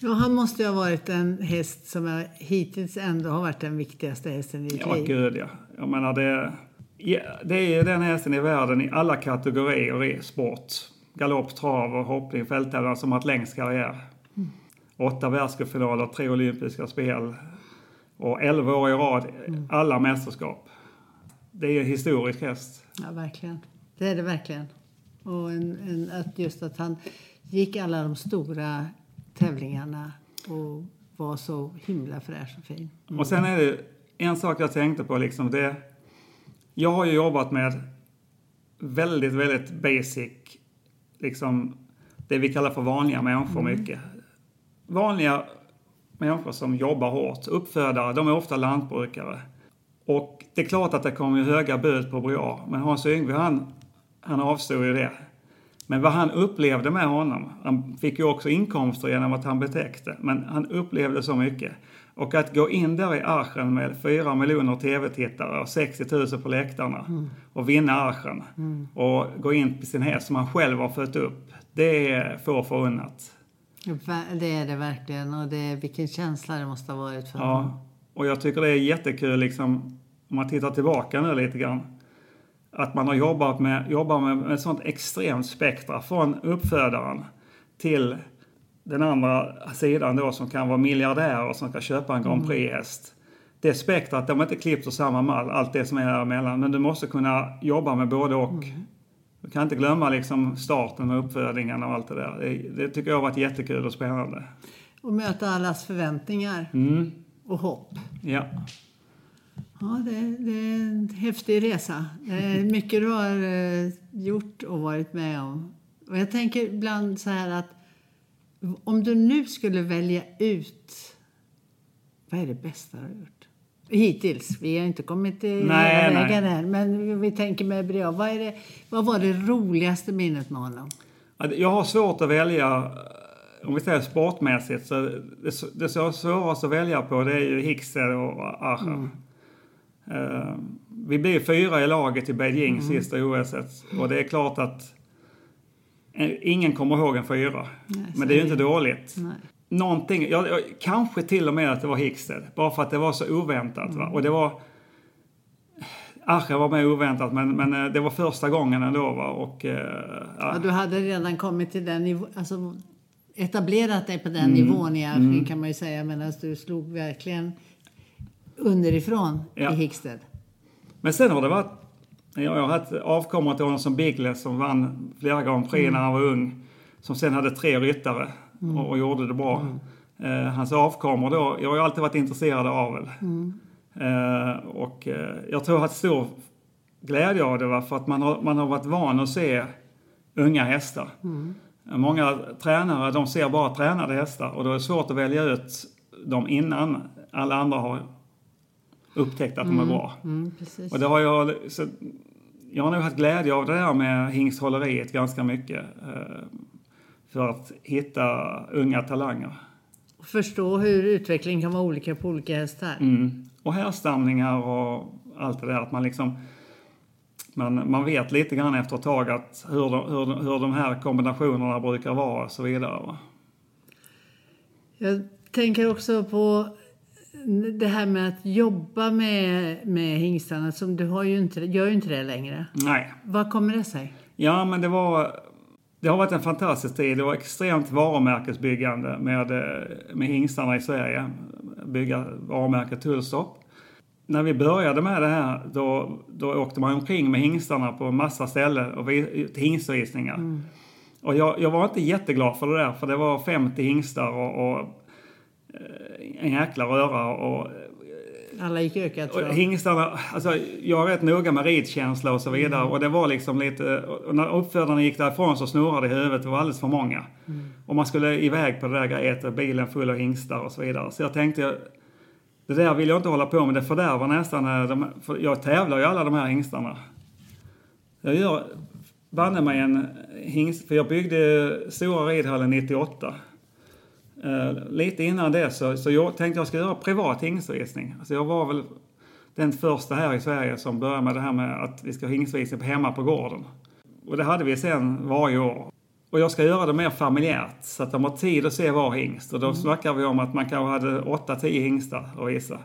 Ja, han måste ju ha varit en häst som hittills ändå har varit den viktigaste hästen i ditt ja, liv. Ja, gud ja. Jag menar det det är den hästen i världen i alla kategorier i sport. Galopp, trav och hoppning, fälttävlan som har längst karriär. Mm. Åtta världscupfinaler, tre olympiska spel och elva år i rad, mm. alla mästerskap. Det är en historisk häst. Ja, verkligen. Det är det verkligen. Och en, en, att just att han gick alla de stora tävlingarna och var så himla fräsch och fin. Mm. Och sen är det en sak jag tänkte på liksom. Det, jag har ju jobbat med väldigt, väldigt basic, liksom det vi kallar för vanliga människor mm. mycket. Vanliga människor som jobbar hårt, uppfödare, de är ofta lantbrukare. Och det är klart att det kommer höga bud på Briar, men Hans Yngve han, han avstod ju det. Men vad han upplevde med honom, han fick ju också inkomster genom att han betäckte, men han upplevde så mycket. Och att gå in där i Aachen med 4 miljoner tv-tittare och 60 000 på läktarna mm. och vinna Aachen mm. och gå in på sin häst som han själv har fött upp. Det är få förunnat. Det är det verkligen och det är, vilken känsla det måste ha varit för ja. honom. Och jag tycker det är jättekul liksom, om man tittar tillbaka nu lite grann. Att man har jobbat med, jobbar med, med sånt extremt spektra från uppfödaren till den andra sidan då som kan vara miljardärer som ska köpa en Grand mm. Prix-häst. Det spektrat, de är inte klippt ur samma mall, allt det som är däremellan. Men du måste kunna jobba med både och. Mm. Du kan inte glömma liksom starten och uppfödningen och allt det där. Det, det tycker jag har varit jättekul och spännande. Och möta allas förväntningar mm. och hopp. Ja. Ja, det, det, är en häftig resa. Mycket du har eh, gjort och varit med om. Och jag tänker ibland så här att om du nu skulle välja ut Vad är det bästa du har gjort? Hittills. Vi har inte kommit hela vägen än. Men vi tänker med Brian. Vad, är det, vad var det roligaste minnet med honom? Ja, Jag har svårt att välja, om vi säger sportmässigt, så det, det som jag har svårast att välja på det är ju Hickstead och Aachen. Eh, vi blev fyra i laget i Beijing sista OS och det är klart att ingen kommer ihåg en fyra. så Men det är ju inte dåligt. Nej. Någonting, ja, ja, kanske till och med att det var Hickstead, bara för att det var så oväntat. Va? Och det var... Aachen var med oväntat, men, men eh, det var första gången ändå. Va? Och, eh, ja. Ja, du hade redan kommit till den nivån. Alltså, etablerat dig på den Mm. nivån i Asien kan man ju säga. Medan du slog verkligen underifrån Ja. i Hickstead. Men sen har det varit... Jag har haft avkommor till honom som Biggles som vann flera Grand Prix när han var ung. Som sen hade tre ryttare och, och gjorde det bra. Eh, hans avkommor då, jag har ju alltid varit intresserad av avel. Eh, och eh, jag tror jag har haft stor glädje av det va? för att man har, man har varit van att se unga hästar. Många tränare de ser bara tränade hästar och då är det svårt att välja ut dem innan alla andra har upptäckt att de är bra. Mm. Och det har jag, så jag har nog haft glädje av det där med hingsthålleriet ganska mycket. Eh, för att hitta unga talanger. Förstå hur utvecklingen kan vara olika på olika hästar. Mm. Och härstamningar och allt det där. Att man liksom... Man, man vet lite grann efter ett tag att hur, de, hur, hur de här kombinationerna brukar vara och så vidare. Va? Jag tänker också på det här med att jobba med, med hingstarna. Som du har ju inte, gör ju inte det längre. Nej. Vad kommer det sig? Ja, men det var... Det har varit en fantastisk tid. Det var extremt varumärkesbyggande med, med hingstarna i Sverige. Bygga varumärket Tullstopp. När vi började med det här då, då åkte man omkring med hingstarna på massa ställen och hingstvisningar. Och jag, jag var inte jätteglad för det där för det var 50 hingstar och, och en jäkla röra. Och, Alla gick ökat och hingstarna, alltså jag är rätt noga med ridkänsla och så vidare och det var liksom lite, och när uppfödarna gick därifrån så snurrade det i huvudet, det var alldeles för många. Och man skulle iväg på det där grejet, och bilen full av hingstar och så vidare. Så jag tänkte, det där vill jag inte hålla på med, det fördärvar nästan, eh, de, för jag tävlar ju alla de här hingstarna. Jag gör banne mig en hingst, för jag byggde stora ridhallen 98. Eh, lite innan det så, så jag tänkte jag ska göra privat hingstvisning. Alltså jag var väl den första här i Sverige som började med det här med att vi ska ha hingstvisning hemma på gården. Och det hade vi sen varje år. Och jag ska göra det mer familjärt så att de har tid att se var hingst. Och då snackar vi om att man kanske hade 8-10 hingstar att visa.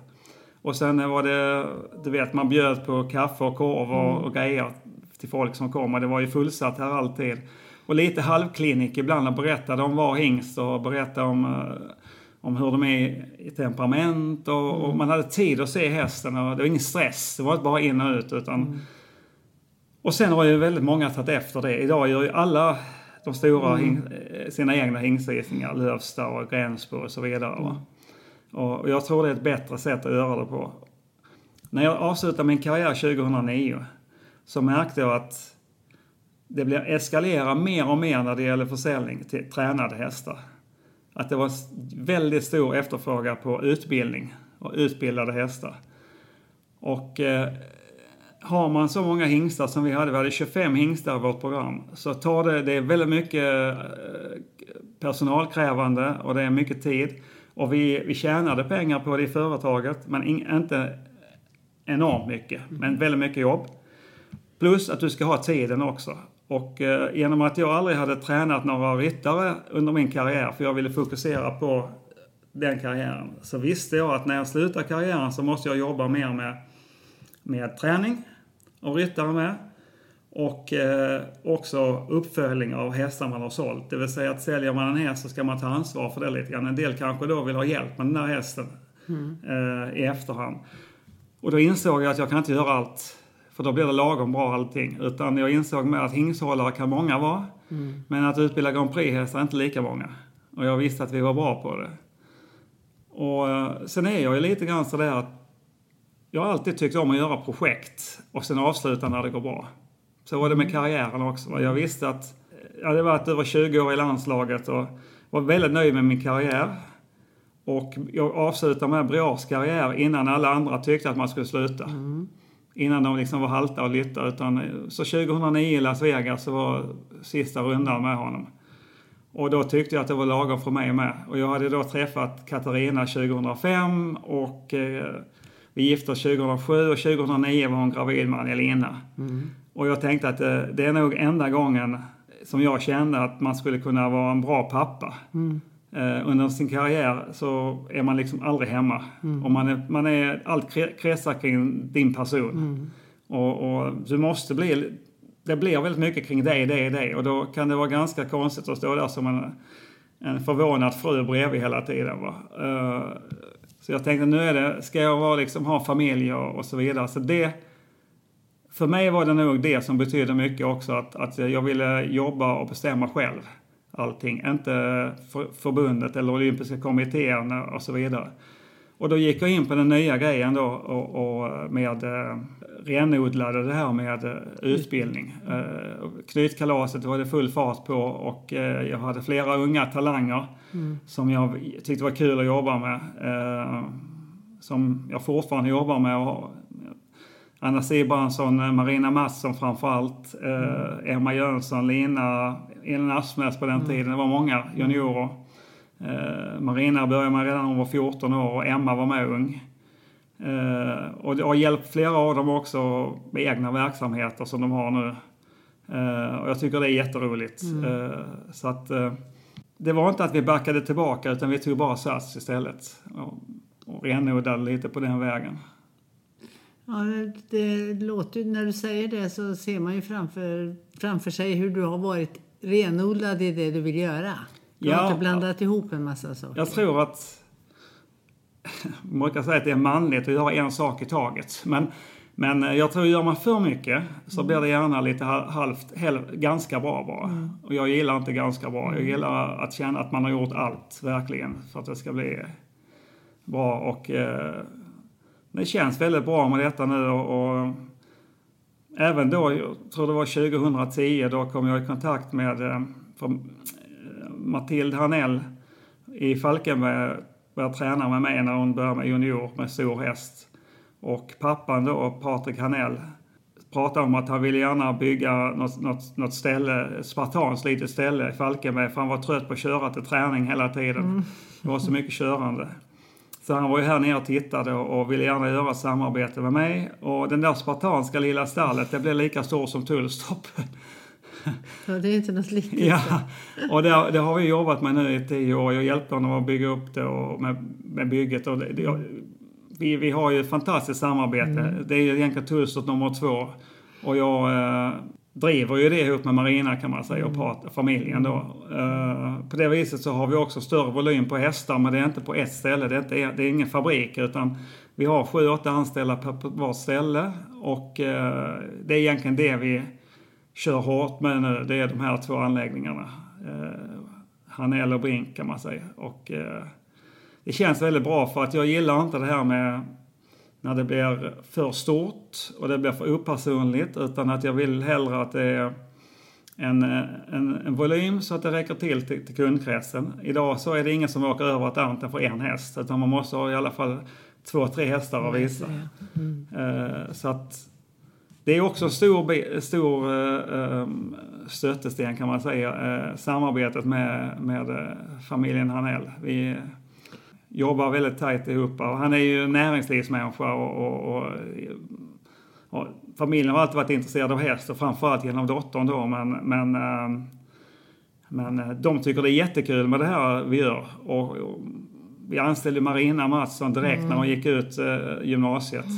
Och sen var det, du vet, man bjöd på kaffe och korv och, och grejer till folk som kom. Och det var ju fullsatt här alltid. Och lite halvklinik ibland och berättade om var hingst och berättade om, eh, om hur de är i temperament. Och, och man hade tid att se hästen och det var ingen stress. Det var inte bara in och ut utan... Och sen har ju väldigt många tagit efter det. Idag gör ju alla de stora eh, sina egna hingstvisningar. Lövsta och Gränsbo och så vidare. Och och jag tror det är ett bättre sätt att göra det på. När jag avslutade min karriär 2009 så märkte jag att det blev eskalera mer och mer när det gäller försäljning till tränade hästar. Att det var väldigt stor efterfrågan på utbildning och utbildade hästar. Och eh, har man så många hingstar som vi hade, vi hade 25 hingstar i vårt program, så tar det, det är väldigt mycket eh, personalkrävande och det är mycket tid. Och vi, vi tjänade pengar på det i företaget, men in, inte enormt mycket, men väldigt mycket jobb. Plus att du ska ha tiden också. Och eh, genom att jag aldrig hade tränat några ryttare under min karriär, för jag ville fokusera på den karriären, så visste jag att när jag slutar karriären så måste jag jobba mer med, med träning och ryttare med. Och eh, också uppföljning av hästar man har sålt. Det vill säga att säljer man en häst så ska man ta ansvar för det lite grann. En del kanske då vill ha hjälp med den där hästen eh, i efterhand. Och då insåg jag att jag kan inte göra allt. För då blir det lagom bra allting. Utan jag insåg med att hingshållare kan många vara. Men att utbilda Grand Prix-hästar är inte lika många. Och jag visste att vi var bra på det. Och eh, sen är jag ju lite grann sådär att jag har alltid tyckt om att göra projekt och sen avsluta när det går bra. Så var det med karriären också. Jag visste att jag hade varit över 20 år i landslaget och var väldigt nöjd med min karriär. Och jag avslutade med Briars karriär innan alla andra tyckte att man skulle sluta. Innan de liksom var halta och lytta. Utan, så 2009 i Las Vegas så var sista rundan med honom. Och då tyckte jag att det var lagom för mig med. Och jag hade då träffat Katarina 2005 och eh, vi gifte oss 2007 och 2009 var hon gravid med Angelina. Mm. Och jag tänkte att det, det, är nog enda gången som jag kände att man skulle kunna vara en bra pappa. Mm. Eh, under sin karriär så är man liksom aldrig hemma. Mm. Och man är, man är, allt kretsar kring din person. Mm. Och, och, du måste bli, det blir väldigt mycket kring dig, dig, dig. Och då kan det vara ganska konstigt att stå där som en, en förvånad fru bredvid hela tiden. Va? Uh, så jag tänkte nu är det, ska jag vara, liksom, ha familj och, och så vidare. Så det, för mig var det nog det som betydde mycket också, att, att jag ville jobba och bestämma själv allting. Inte för, förbundet eller olympiska kommittén och så vidare. Och då gick jag in på den nya grejen då och, och med eh, renodlade det här med eh, utbildning. Eh, knytkalaset var det full fart på och eh, jag hade flera unga talanger mm. som jag tyckte var kul att jobba med. Eh, som jag fortfarande jobbar med. Och, Anna Sibransson, Marina Mattsson framförallt, eh, Emma Jönsson, Lina, Elin Asmers på den mm. tiden. Det var många juniorer. Eh, Marina började med redan när hon var 14 år och Emma var med ung. Eh, och det har hjälpt flera av dem också med egna verksamheter som de har nu. Eh, och jag tycker det är jätteroligt. Mm. Eh, så att eh, det var inte att vi backade tillbaka utan vi tog bara sats istället. Och, och renodlade lite på den vägen. Ja, det låter, när du säger det så ser man ju framför, framför sig hur du har varit renodlad i det du vill göra. Du ja, har inte blandat ihop en massa saker. Jag tror att... Man brukar säga att det är manligt att göra en sak i taget. Men, men jag tror att gör man för mycket så mm. blir det gärna lite halvt, halv, ganska bra bara. Mm. Och jag gillar inte ganska bra. Jag gillar att känna att man har gjort allt, verkligen, för att det ska bli bra. Och eh, det känns väldigt bra med detta nu och, och även då, jag tror det var 2010, då kom jag i kontakt med eh, Matilda Hanell i Falkenberg började träna med mig när hon började med junior med stor häst. Och pappan då, Patrik Hanell, pratade om att han ville gärna bygga något, något, något ställe, spartanskt litet ställe i Falkenberg för han var trött på att köra till träning hela tiden. Mm. Det var så mycket körande. Så han var ju här nere och tittade och ville gärna göra samarbete med mig. Och den där spartanska lilla stallet, det blev lika stort som Tullstorp. Ja, det är inte något litet. Ja, och det, det, har vi jobbat med nu i tio år. Jag hjälpte honom att bygga upp det och med, med bygget. Och det, det, vi, vi har ju ett fantastiskt samarbete. Mm. Det är ju egentligen Tullstorp nummer två. Och jag eh, driver ju det ihop med Marina kan man säga och pratar, familjen då. Uh, på det viset så har vi också större volym på hästar men det är inte på ett ställe. Det är, inte, det är ingen fabrik utan vi har sju, åtta anställda på, på var ställe och uh, det är egentligen det vi kör hårt med nu. Det är de här två anläggningarna. Uh, Hanell och Brink kan man säga. Och uh, det känns väldigt bra för att jag gillar inte det här med när det blir för stort och det blir för opersonligt utan att jag vill hellre att det är en, en, en volym så att det räcker till, till till kundkretsen. Idag så är det ingen som åker över Atlanten för en häst utan man måste ha i alla fall två, tre hästar att visa. Mm. Uh, så att det är också en stor, stor uh, stötesten kan man säga, uh, samarbetet med, med familjen Hanell. Vi, jobbar väldigt tajt ihop. Och han är ju näringslivsmänniska och, och, och, och, familjen har alltid varit intresserad av häst och framförallt genom dottern då. Men, men, eh, men eh, de tycker det är jättekul med det här vi gör. Och, vi anställde Marina Mattsson direkt mm. när hon gick ut eh, gymnasiet. Mm.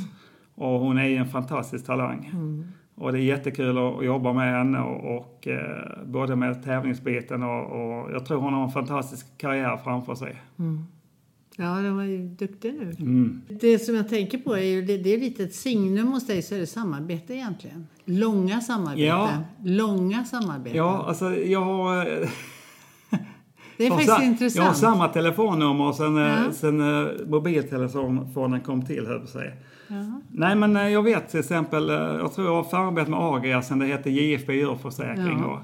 Och hon är en fantastisk talang. Mm. Och det är jättekul att jobba med henne och, och både med tävlingsbiten och, och, jag tror hon har en fantastisk karriär framför sig. Mm. Ja, de var ju duktiga nu. Mm. Det som jag tänker på är ju, det, det är lite ett signum hos dig, så är det samarbete egentligen. Långa samarbeten. Ja. Långa samarbeten. Ja, alltså jag har... Det är faktiskt intressant. Jag har samma telefonnummer sen, eh, ja. sen uh, mobiltelefonen kom till, höll sig. Ja. Nej, men jag vet till exempel, jag tror jag har samarbetat med Agria sen det hette JFB djurförsäkring. Ja.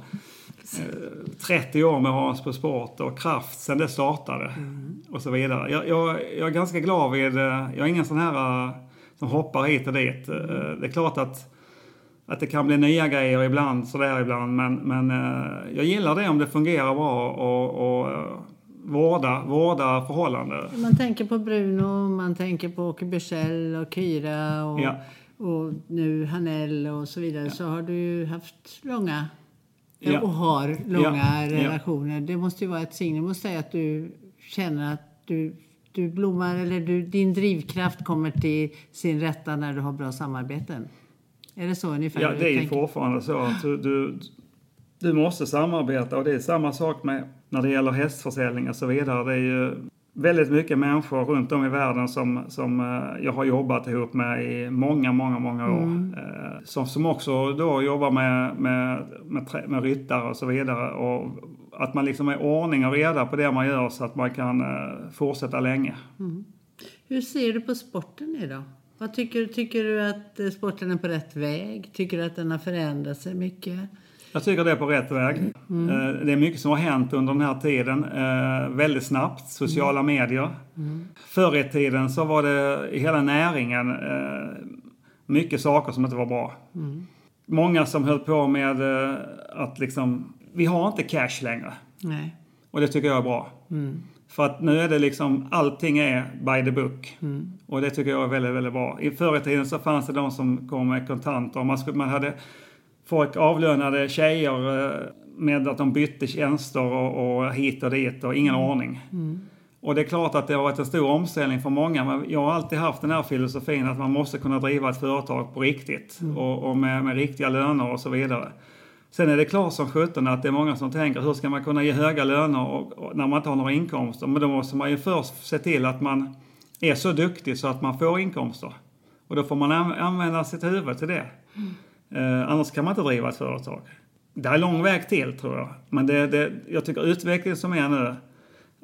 30 år med Hans på sport och kraft sen det startade. Mm. Och så vidare. Jag, jag, jag är ganska glad vid, eh, jag är ingen sån här eh, som hoppar hit och dit. Eh, Det är klart att, att det kan bli nya grejer ibland, sådär ibland. Men, men eh, jag gillar det om det fungerar bra och, och eh, vårda, vårda förhållanden. Man tänker på Bruno, man tänker på Åke Bursell och Kyra och, Ja. och nu Hanell och så vidare. Så har du ju haft långa Ja. och har långa Ja. Relationer. Det måste ju vara ett signum att säga att du känner att du, du blommar eller du, din drivkraft kommer till sin rätta när du har bra samarbeten. Är det så ungefär Ja, det är ju tänker? fortfarande så att du, du, du måste samarbeta och det är samma sak med när det gäller hästförsäljning och så vidare. Det är ju väldigt mycket människor runt om i världen som, som eh, jag har jobbat ihop med i många, många, många år. Eh, Som, som också då jobbar med, med, med, med ryttare och så vidare. Och att man liksom är ordning och reda på det man gör så att man kan eh, fortsätta länge. Hur ser du på sporten idag? Vad tycker, tycker du att sporten är på rätt väg? Tycker du att den har förändrat sig mycket? Jag tycker det är på rätt väg. Eh, Det är mycket som har hänt under den här tiden. eh, Väldigt snabbt. Sociala medier. Förr i tiden så var det i hela näringen eh, mycket saker som inte var bra. Många som höll på med att liksom, vi har inte cash längre. Nej. Och det tycker jag är bra. För att nu är det liksom, allting är by the book. Och det tycker jag är väldigt, väldigt bra. I förr i tiden så fanns det de som kom med kontanter. Man, skulle, man hade folk avlönade tjejer eh, med att de bytte tjänster och, och hit och dit och ingen ordning. Och det är klart att det har varit en stor omställning för många. Men jag har alltid haft den här filosofin att man måste kunna driva ett företag på riktigt. Och, och med, med riktiga löner och så vidare. Sen är det klart som sjutton att det är många som tänker hur ska man kunna ge höga löner och, och, när man inte har några inkomster? Men då måste man ju först se till att man är så duktig så att man får inkomster. Och då får man an- använda sitt huvud till det. Eh, annars kan man inte driva ett företag. Det är lång väg till tror jag. Men det, det, jag tycker utvecklingen som är nu,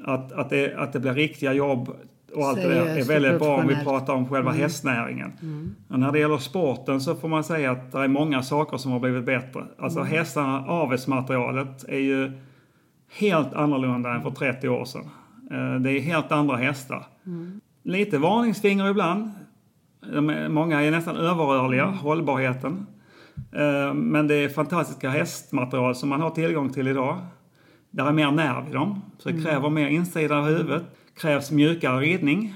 att, att, det, att det blir riktiga jobb och allt det där är Seriöst väldigt bra om vi pratar om själva hästnäringen. Men när det gäller sporten så får man säga att det är många saker som har blivit bättre. Alltså hästarna, avelsmaterialet är ju helt annorlunda än för 30 år sedan. Eh, Det är helt andra hästar. Lite varningsfinger ibland. Många är nästan överrörliga, hållbarheten. Eh, Men det är fantastiska hästmaterial som man har tillgång till idag. Det är mer nerv i dem, så det kräver mer insida av huvudet. krävs mjukare ridning.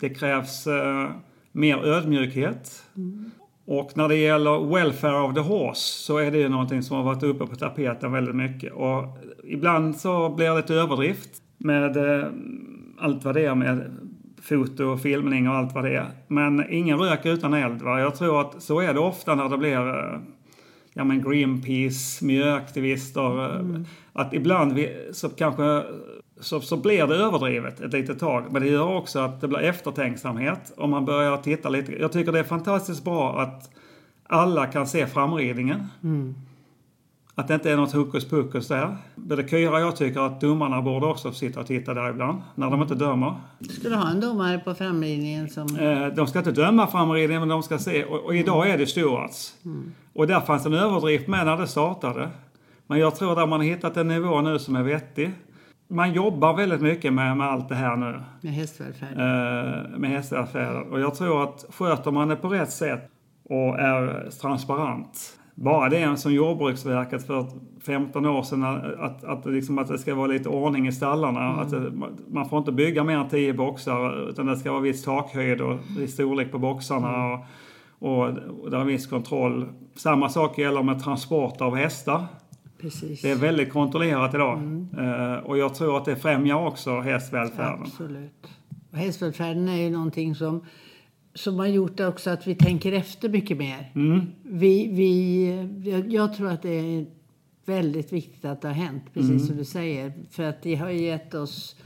Det krävs eh, mer ödmjukhet. Och när det gäller welfare of the horse så är det ju någonting som har varit uppe på tapeten väldigt mycket. Och ibland så blir det lite överdrift med eh, allt vad det är med foto och filmning och allt vad det är. Men ingen rök utan eld. Va? Jag tror att så är det ofta när det blir eh, ja, men Greenpeace, miljöaktivister. eh, Att ibland vi, så kanske så, så blir det överdrivet ett litet tag. Men det gör också att det blir eftertänksamhet om man börjar titta lite. Jag tycker det är fantastiskt bra att alla kan se framridningen. Att det inte är något hokus pokus där. Både Kyra och jag tycker att domarna borde också sitta och titta där ibland, när de inte dömer. Ska du ha en domare på framridningen som... Eh, De ska inte döma framridningen, men de ska se. Och, och idag är det stewards. Och där fanns en överdrift med när det startade. Men jag tror att man har hittat en nivå nu som är vettig. Man jobbar väldigt mycket med, med allt det här nu. Med hästvälfärd? eh, med hästaffärer. Och jag tror att sköter man det på rätt sätt och är transparent. Bara det som Jordbruksverket för 15 år sedan, att, att, liksom att det ska vara lite ordning i stallarna. Att det, man får inte bygga mer än 10 boxar utan det ska vara viss takhöjd och viss storlek på boxarna. Och, och, och det är viss kontroll. Samma sak gäller med transport av hästar. Precis. Det är väldigt kontrollerat idag. Eh, och jag tror att det främjar också hästvälfärden. Absolut. Och hästvälfärden är ju någonting som, som har gjort också att vi tänker efter mycket mer. Vi, vi, jag, tror att det är väldigt viktigt att det har hänt, precis som du säger. För att det har gett oss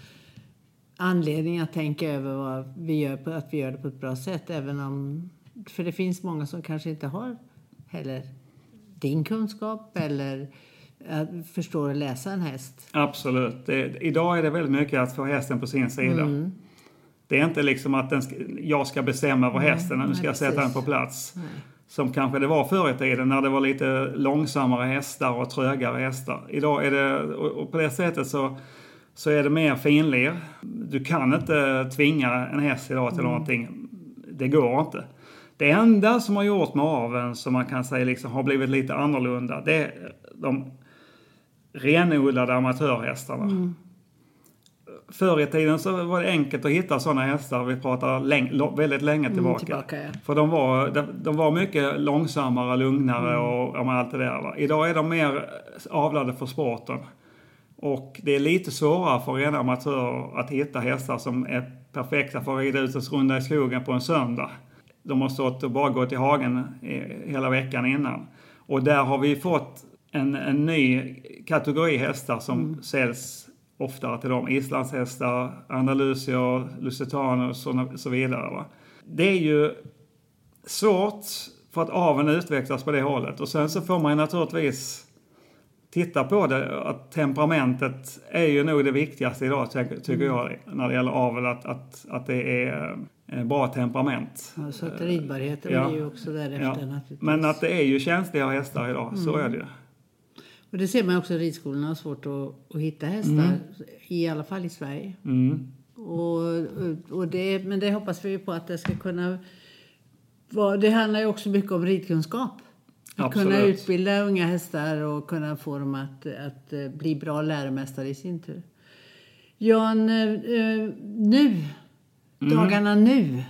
anledning att tänka över vad vi gör, på, att vi gör det på ett bra sätt. Även om, för det finns många som kanske inte har heller din kunskap eller äh, förstår att läsa en häst. Absolut. Det, idag är det väldigt mycket att få hästen på sin sida. Det är inte liksom att den ska, jag ska bestämma över hästen, nu ska nej, jag sätta den på plats. som kanske det var förr i tiden när det var lite långsammare hästar och trögare hästar. Idag är det, och på det sättet så, så är det mer finlir. Du kan inte tvinga en häst idag till mm. någonting. Det går inte. Det enda som har gjort med aveln som man kan säga liksom har blivit lite annorlunda, det är de renodlade amatörhästarna. Mm. Förr i tiden så var det enkelt att hitta sådana hästar. Vi pratar läng väldigt länge tillbaka. Mm, tillbaka ja. För de var, de, de, var mycket långsammare, lugnare mm. och, och allt det där. Va? Idag är de mer avlade för sporten. Och det är lite svårare för rena amatörer att hitta hästar som är perfekta för att rida ut en runda i skogen på en söndag. De har stått och bara gått i hagen hela veckan innan. Och där har vi fått en, en ny kategori hästar som mm. säljs oftare till dem. Islandshästar, andalusier, lusitaner och så vidare. Va? Det är ju svårt för att aveln utvecklas på det hållet. Och sen så får man ju naturligtvis titta på det, att temperamentet är ju nog det viktigaste idag tycker mm. jag när det gäller avel, att, att, att det är bra temperament. Ja, så att ridbarheten ja. är ju också därefter ja. naturligtvis. Men att det är ju känsliga hästar idag, mm. så är det ju. Och det ser man också ridskolorna har svårt att, att hitta hästar, mm. i alla fall i Sverige. Mm. Och, och det, men det hoppas vi på att det ska kunna vara. Det handlar ju också mycket om ridkunskap. Att Absolut. kunna utbilda unga hästar och kunna få dem att, att eh, bli bra läromästare i sin tur. Jan, eh, eh, nu, mm. dagarna nu.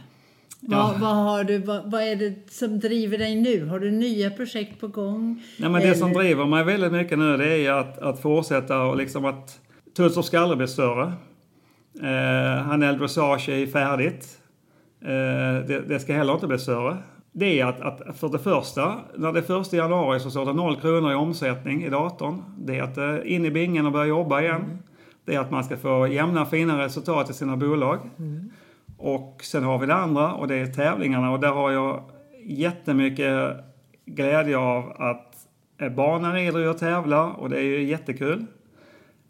Ja. Vad, vad, har du, vad, vad, är det som driver dig nu? Har du nya projekt på gång? Nej, men det som driver mig väldigt mycket nu det är att, att fortsätta och liksom att Tuts ska aldrig bli större. Eh, Hanel Dressage är färdigt. Eh, det, det, ska heller inte bli större. Det är att, att för det första, när det är första januari så står det noll kronor i omsättning i datorn. Det är att eh, in i bingen och börja jobba igen. Mm. Det är att man ska få jämna fina resultat i sina bolag. Mm. Och sen har vi det andra och det är tävlingarna och där har jag jättemycket glädje av att barnen rider och tävlar och det är ju jättekul.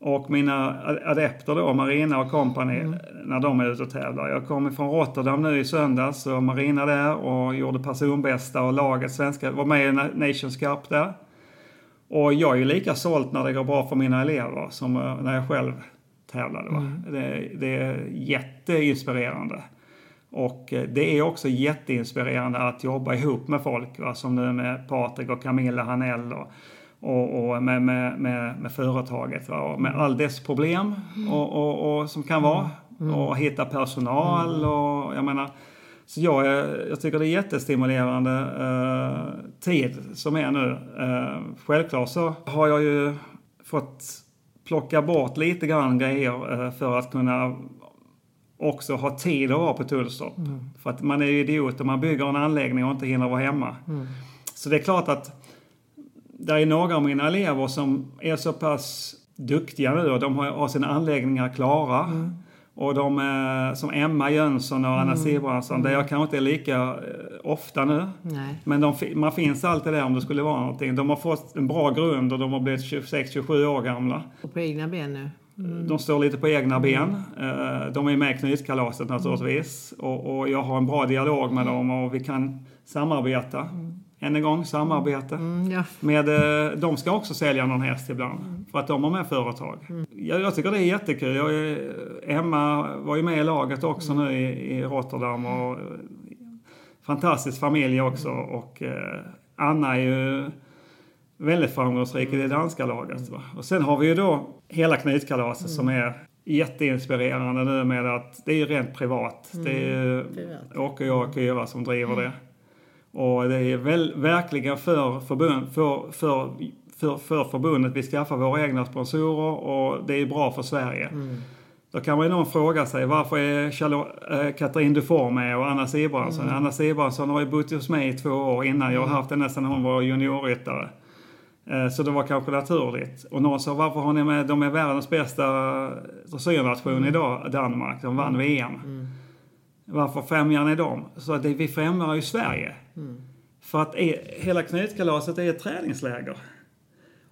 Och mina adepter då, Marina och company, mm. när de är ute och tävlar. Jag kom från Rotterdam nu i söndags och Marina där och gjorde personbästa och laget svenska, var med i Nations Cup där. Och jag är ju lika sålt när det går bra för mina elever som eh, när jag själv tävlade. Mm. Det, det, är jätteinspirerande. Och eh, det är också jätteinspirerande att jobba ihop med folk, va? som nu med Patrik och Camilla Hanell och, och, och med, med, med, med, företaget. Va? Och med all dess problem och, och, och som kan vara. Mm. Och hitta personal mm. och jag menar så jag, jag tycker det är jättestimulerande eh, tid som är nu. Eh, självklart så har jag ju fått plocka bort lite grann grejer eh, för att kunna också ha tid att vara på Tullstorp. Mm. För att man är ju idiot om man bygger en anläggning och inte hinner vara hemma. Mm. Så det är klart att det är några av mina elever som är så pass duktiga nu och de har, sina anläggningar klara. Mm. Och de är som Emma Jönsson och Anna mm. Sibransson, där jag kanske inte är lika eh, ofta nu. Nej. Men de, man finns alltid där om det skulle vara någonting. De har fått en bra grund och de har blivit 26-27 år gamla. Och på egna ben nu? Mm. De står lite på egna ben. Eh, de är med i Knytkalaset naturligtvis. Och, och jag har en bra dialog med dem och vi kan samarbeta. Mm än en gång, samarbete. Mm, ja. med, eh, de ska också sälja någon häst ibland, mm. för att de har med företag. Mm. Jag, jag, tycker det är jättekul. Jag Emma var ju med i laget också nu i, i Rotterdam. Och, fantastisk familj också. Och eh, Anna är ju väldigt framgångsrik i det danska laget. Va? Och sen har vi ju då hela knytkalaset som är jätteinspirerande nu med att det är ju rent privat. Det är ju Åke och Kyra som driver det. Och det är väl, verkligen för, förbund, för, för, för, för förbundet. Vi skaffar våra egna sponsorer och det är bra för Sverige. Mm. Då kan man ju någon fråga sig varför är Charlotte, äh, Katrin Dufour med och Anna Sibransson? Mm. Anna Sibransson har ju bott hos mig i två år innan. Jag har haft henne sedan hon var juniorryttare. Äh, så det var kanske naturligt. Och någon sa varför har ni med, de är världens bästa dressyrnation mm. idag, Danmark. De vann VM. Mm. Varför främjar ni dem? Så det, vi främjar ju Sverige. Mm. För att är, hela knytkalaset är ett träningsläger.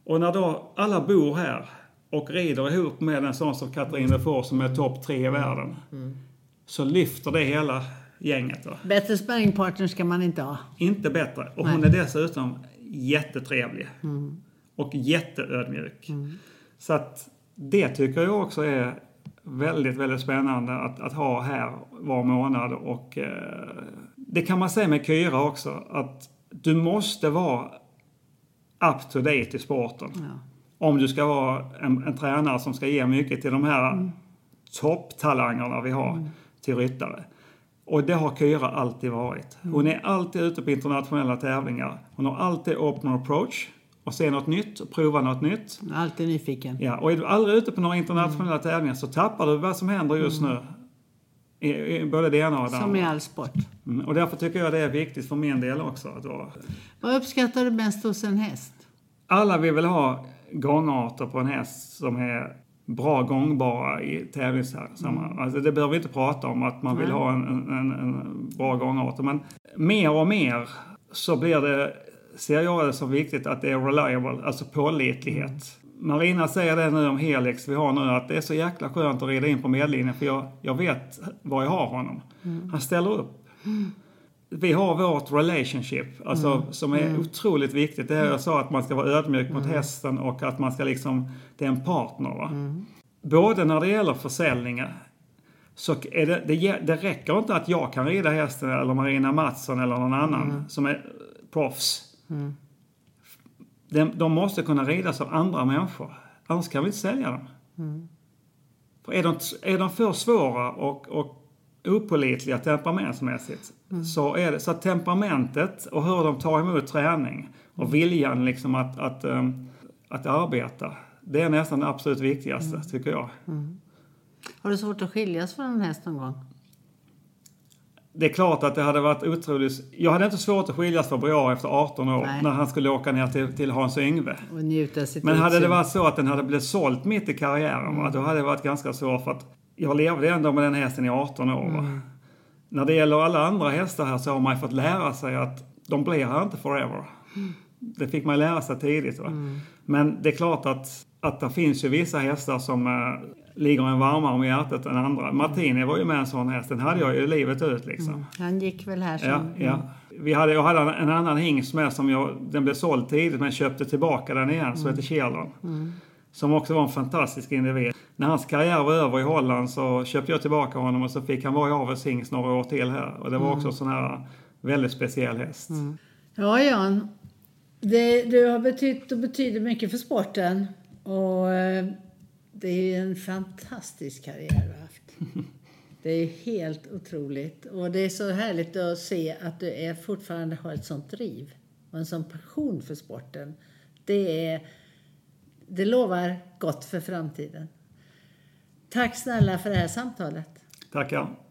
Och när då alla bor här och rider ihop med en sån som Katrin Lefort som är topp tre i världen. Mm. Så lyfter det hela gänget. Då. Bättre sparringpartner ska man inte ha. Inte bättre. Och hon är dessutom jättetrevlig. Och jätteödmjuk. Så att det tycker jag också är väldigt, väldigt spännande att, att ha här var månad. Och eh, det kan man säga med Kyra också, att du måste vara up to date i sporten. Ja. Om du ska vara en, en tränare som ska ge mycket till de här topptalangerna vi har till ryttare. Och det har Kyra alltid varit. Hon är alltid ute på internationella tävlingar. Hon har alltid open approach och se något nytt och prova något nytt. Alltid nyfiken. Ja, och är du aldrig ute på några internationella tävlingar så tappar du vad som händer just nu. I, i både det ena och det Som andra. i all sport. Mm, och därför tycker jag det är viktigt för min del också. Att vara. Vad uppskattar du mest hos en häst? Alla vill väl ha gångarter på en häst som är bra gångbara i tävlingssammanhang. Alltså det behöver vi inte prata om att man vill Nej. ha en, en, en, en bra gångart. Men mer och mer så blir det, ser jag det som viktigt att det är reliable, alltså pålitlighet. Marina säger det nu om Helix vi har nu att det är så jäkla skönt att rida in på medlinjen för jag, jag vet var jag har honom. Han ställer upp. Vi har vårt relationship, alltså, som är otroligt viktigt. Det är jag sa att man ska vara ödmjuk mot hästen och att man ska liksom, det är en partner. Va? Både när det gäller försäljningar så är det, det, det räcker inte att jag kan rida hästen eller Marina Mattsson eller någon annan som är proffs. De, de måste kunna ridas av andra människor. Annars kan vi inte sälja dem. För är, de, är de för svåra och, och opålitliga temperamentsmässigt så är det så att temperamentet och hur de tar emot träning och viljan liksom att, att, ehm, att arbeta. Det är nästan det absolut viktigaste tycker jag. Har du svårt att skiljas från en häst någon gång? Det är klart att det hade varit otroligt... Jag hade inte svårt att skiljas från Briar efter 18 år Nej. när han skulle åka ner till, till Hans Yngve. Och njuta sitt Men hade det varit så att den hade blivit sålt mitt i karriären, va, då hade det varit ganska svårt för att jag levde ändå med den hästen i 18 år. Va. När det gäller alla andra hästar här så har man ju fått lära sig att de blir här inte forever. Det fick man lära sig tidigt. Va? Men det är klart att, att det finns ju vissa hästar som äh, ligger en varmare om hjärtat än andra. Martini var ju med en sån häst. Den hade jag ju livet ut liksom. Han gick väl här som... Ja, ja. Vi hade, jag hade en annan hingst med som jag, den blev såld tidigt men köpte tillbaka den igen, som heter Kjellon. Som också var en fantastisk individ. När hans karriär var över i Holland så köpte jag tillbaka honom och så fick han vara i avels hingst några år till här. Och det var också en sån här väldigt speciell häst. Ja, Jan. Det, du har betytt och betyder mycket för sporten. Och eh, det är en fantastisk karriär du har haft. Det är helt otroligt. Och det är så härligt att se att du är, fortfarande har ett sånt driv och en sån passion för sporten. Det, är, det lovar gott för framtiden. Tack snälla för det här samtalet. Tackar.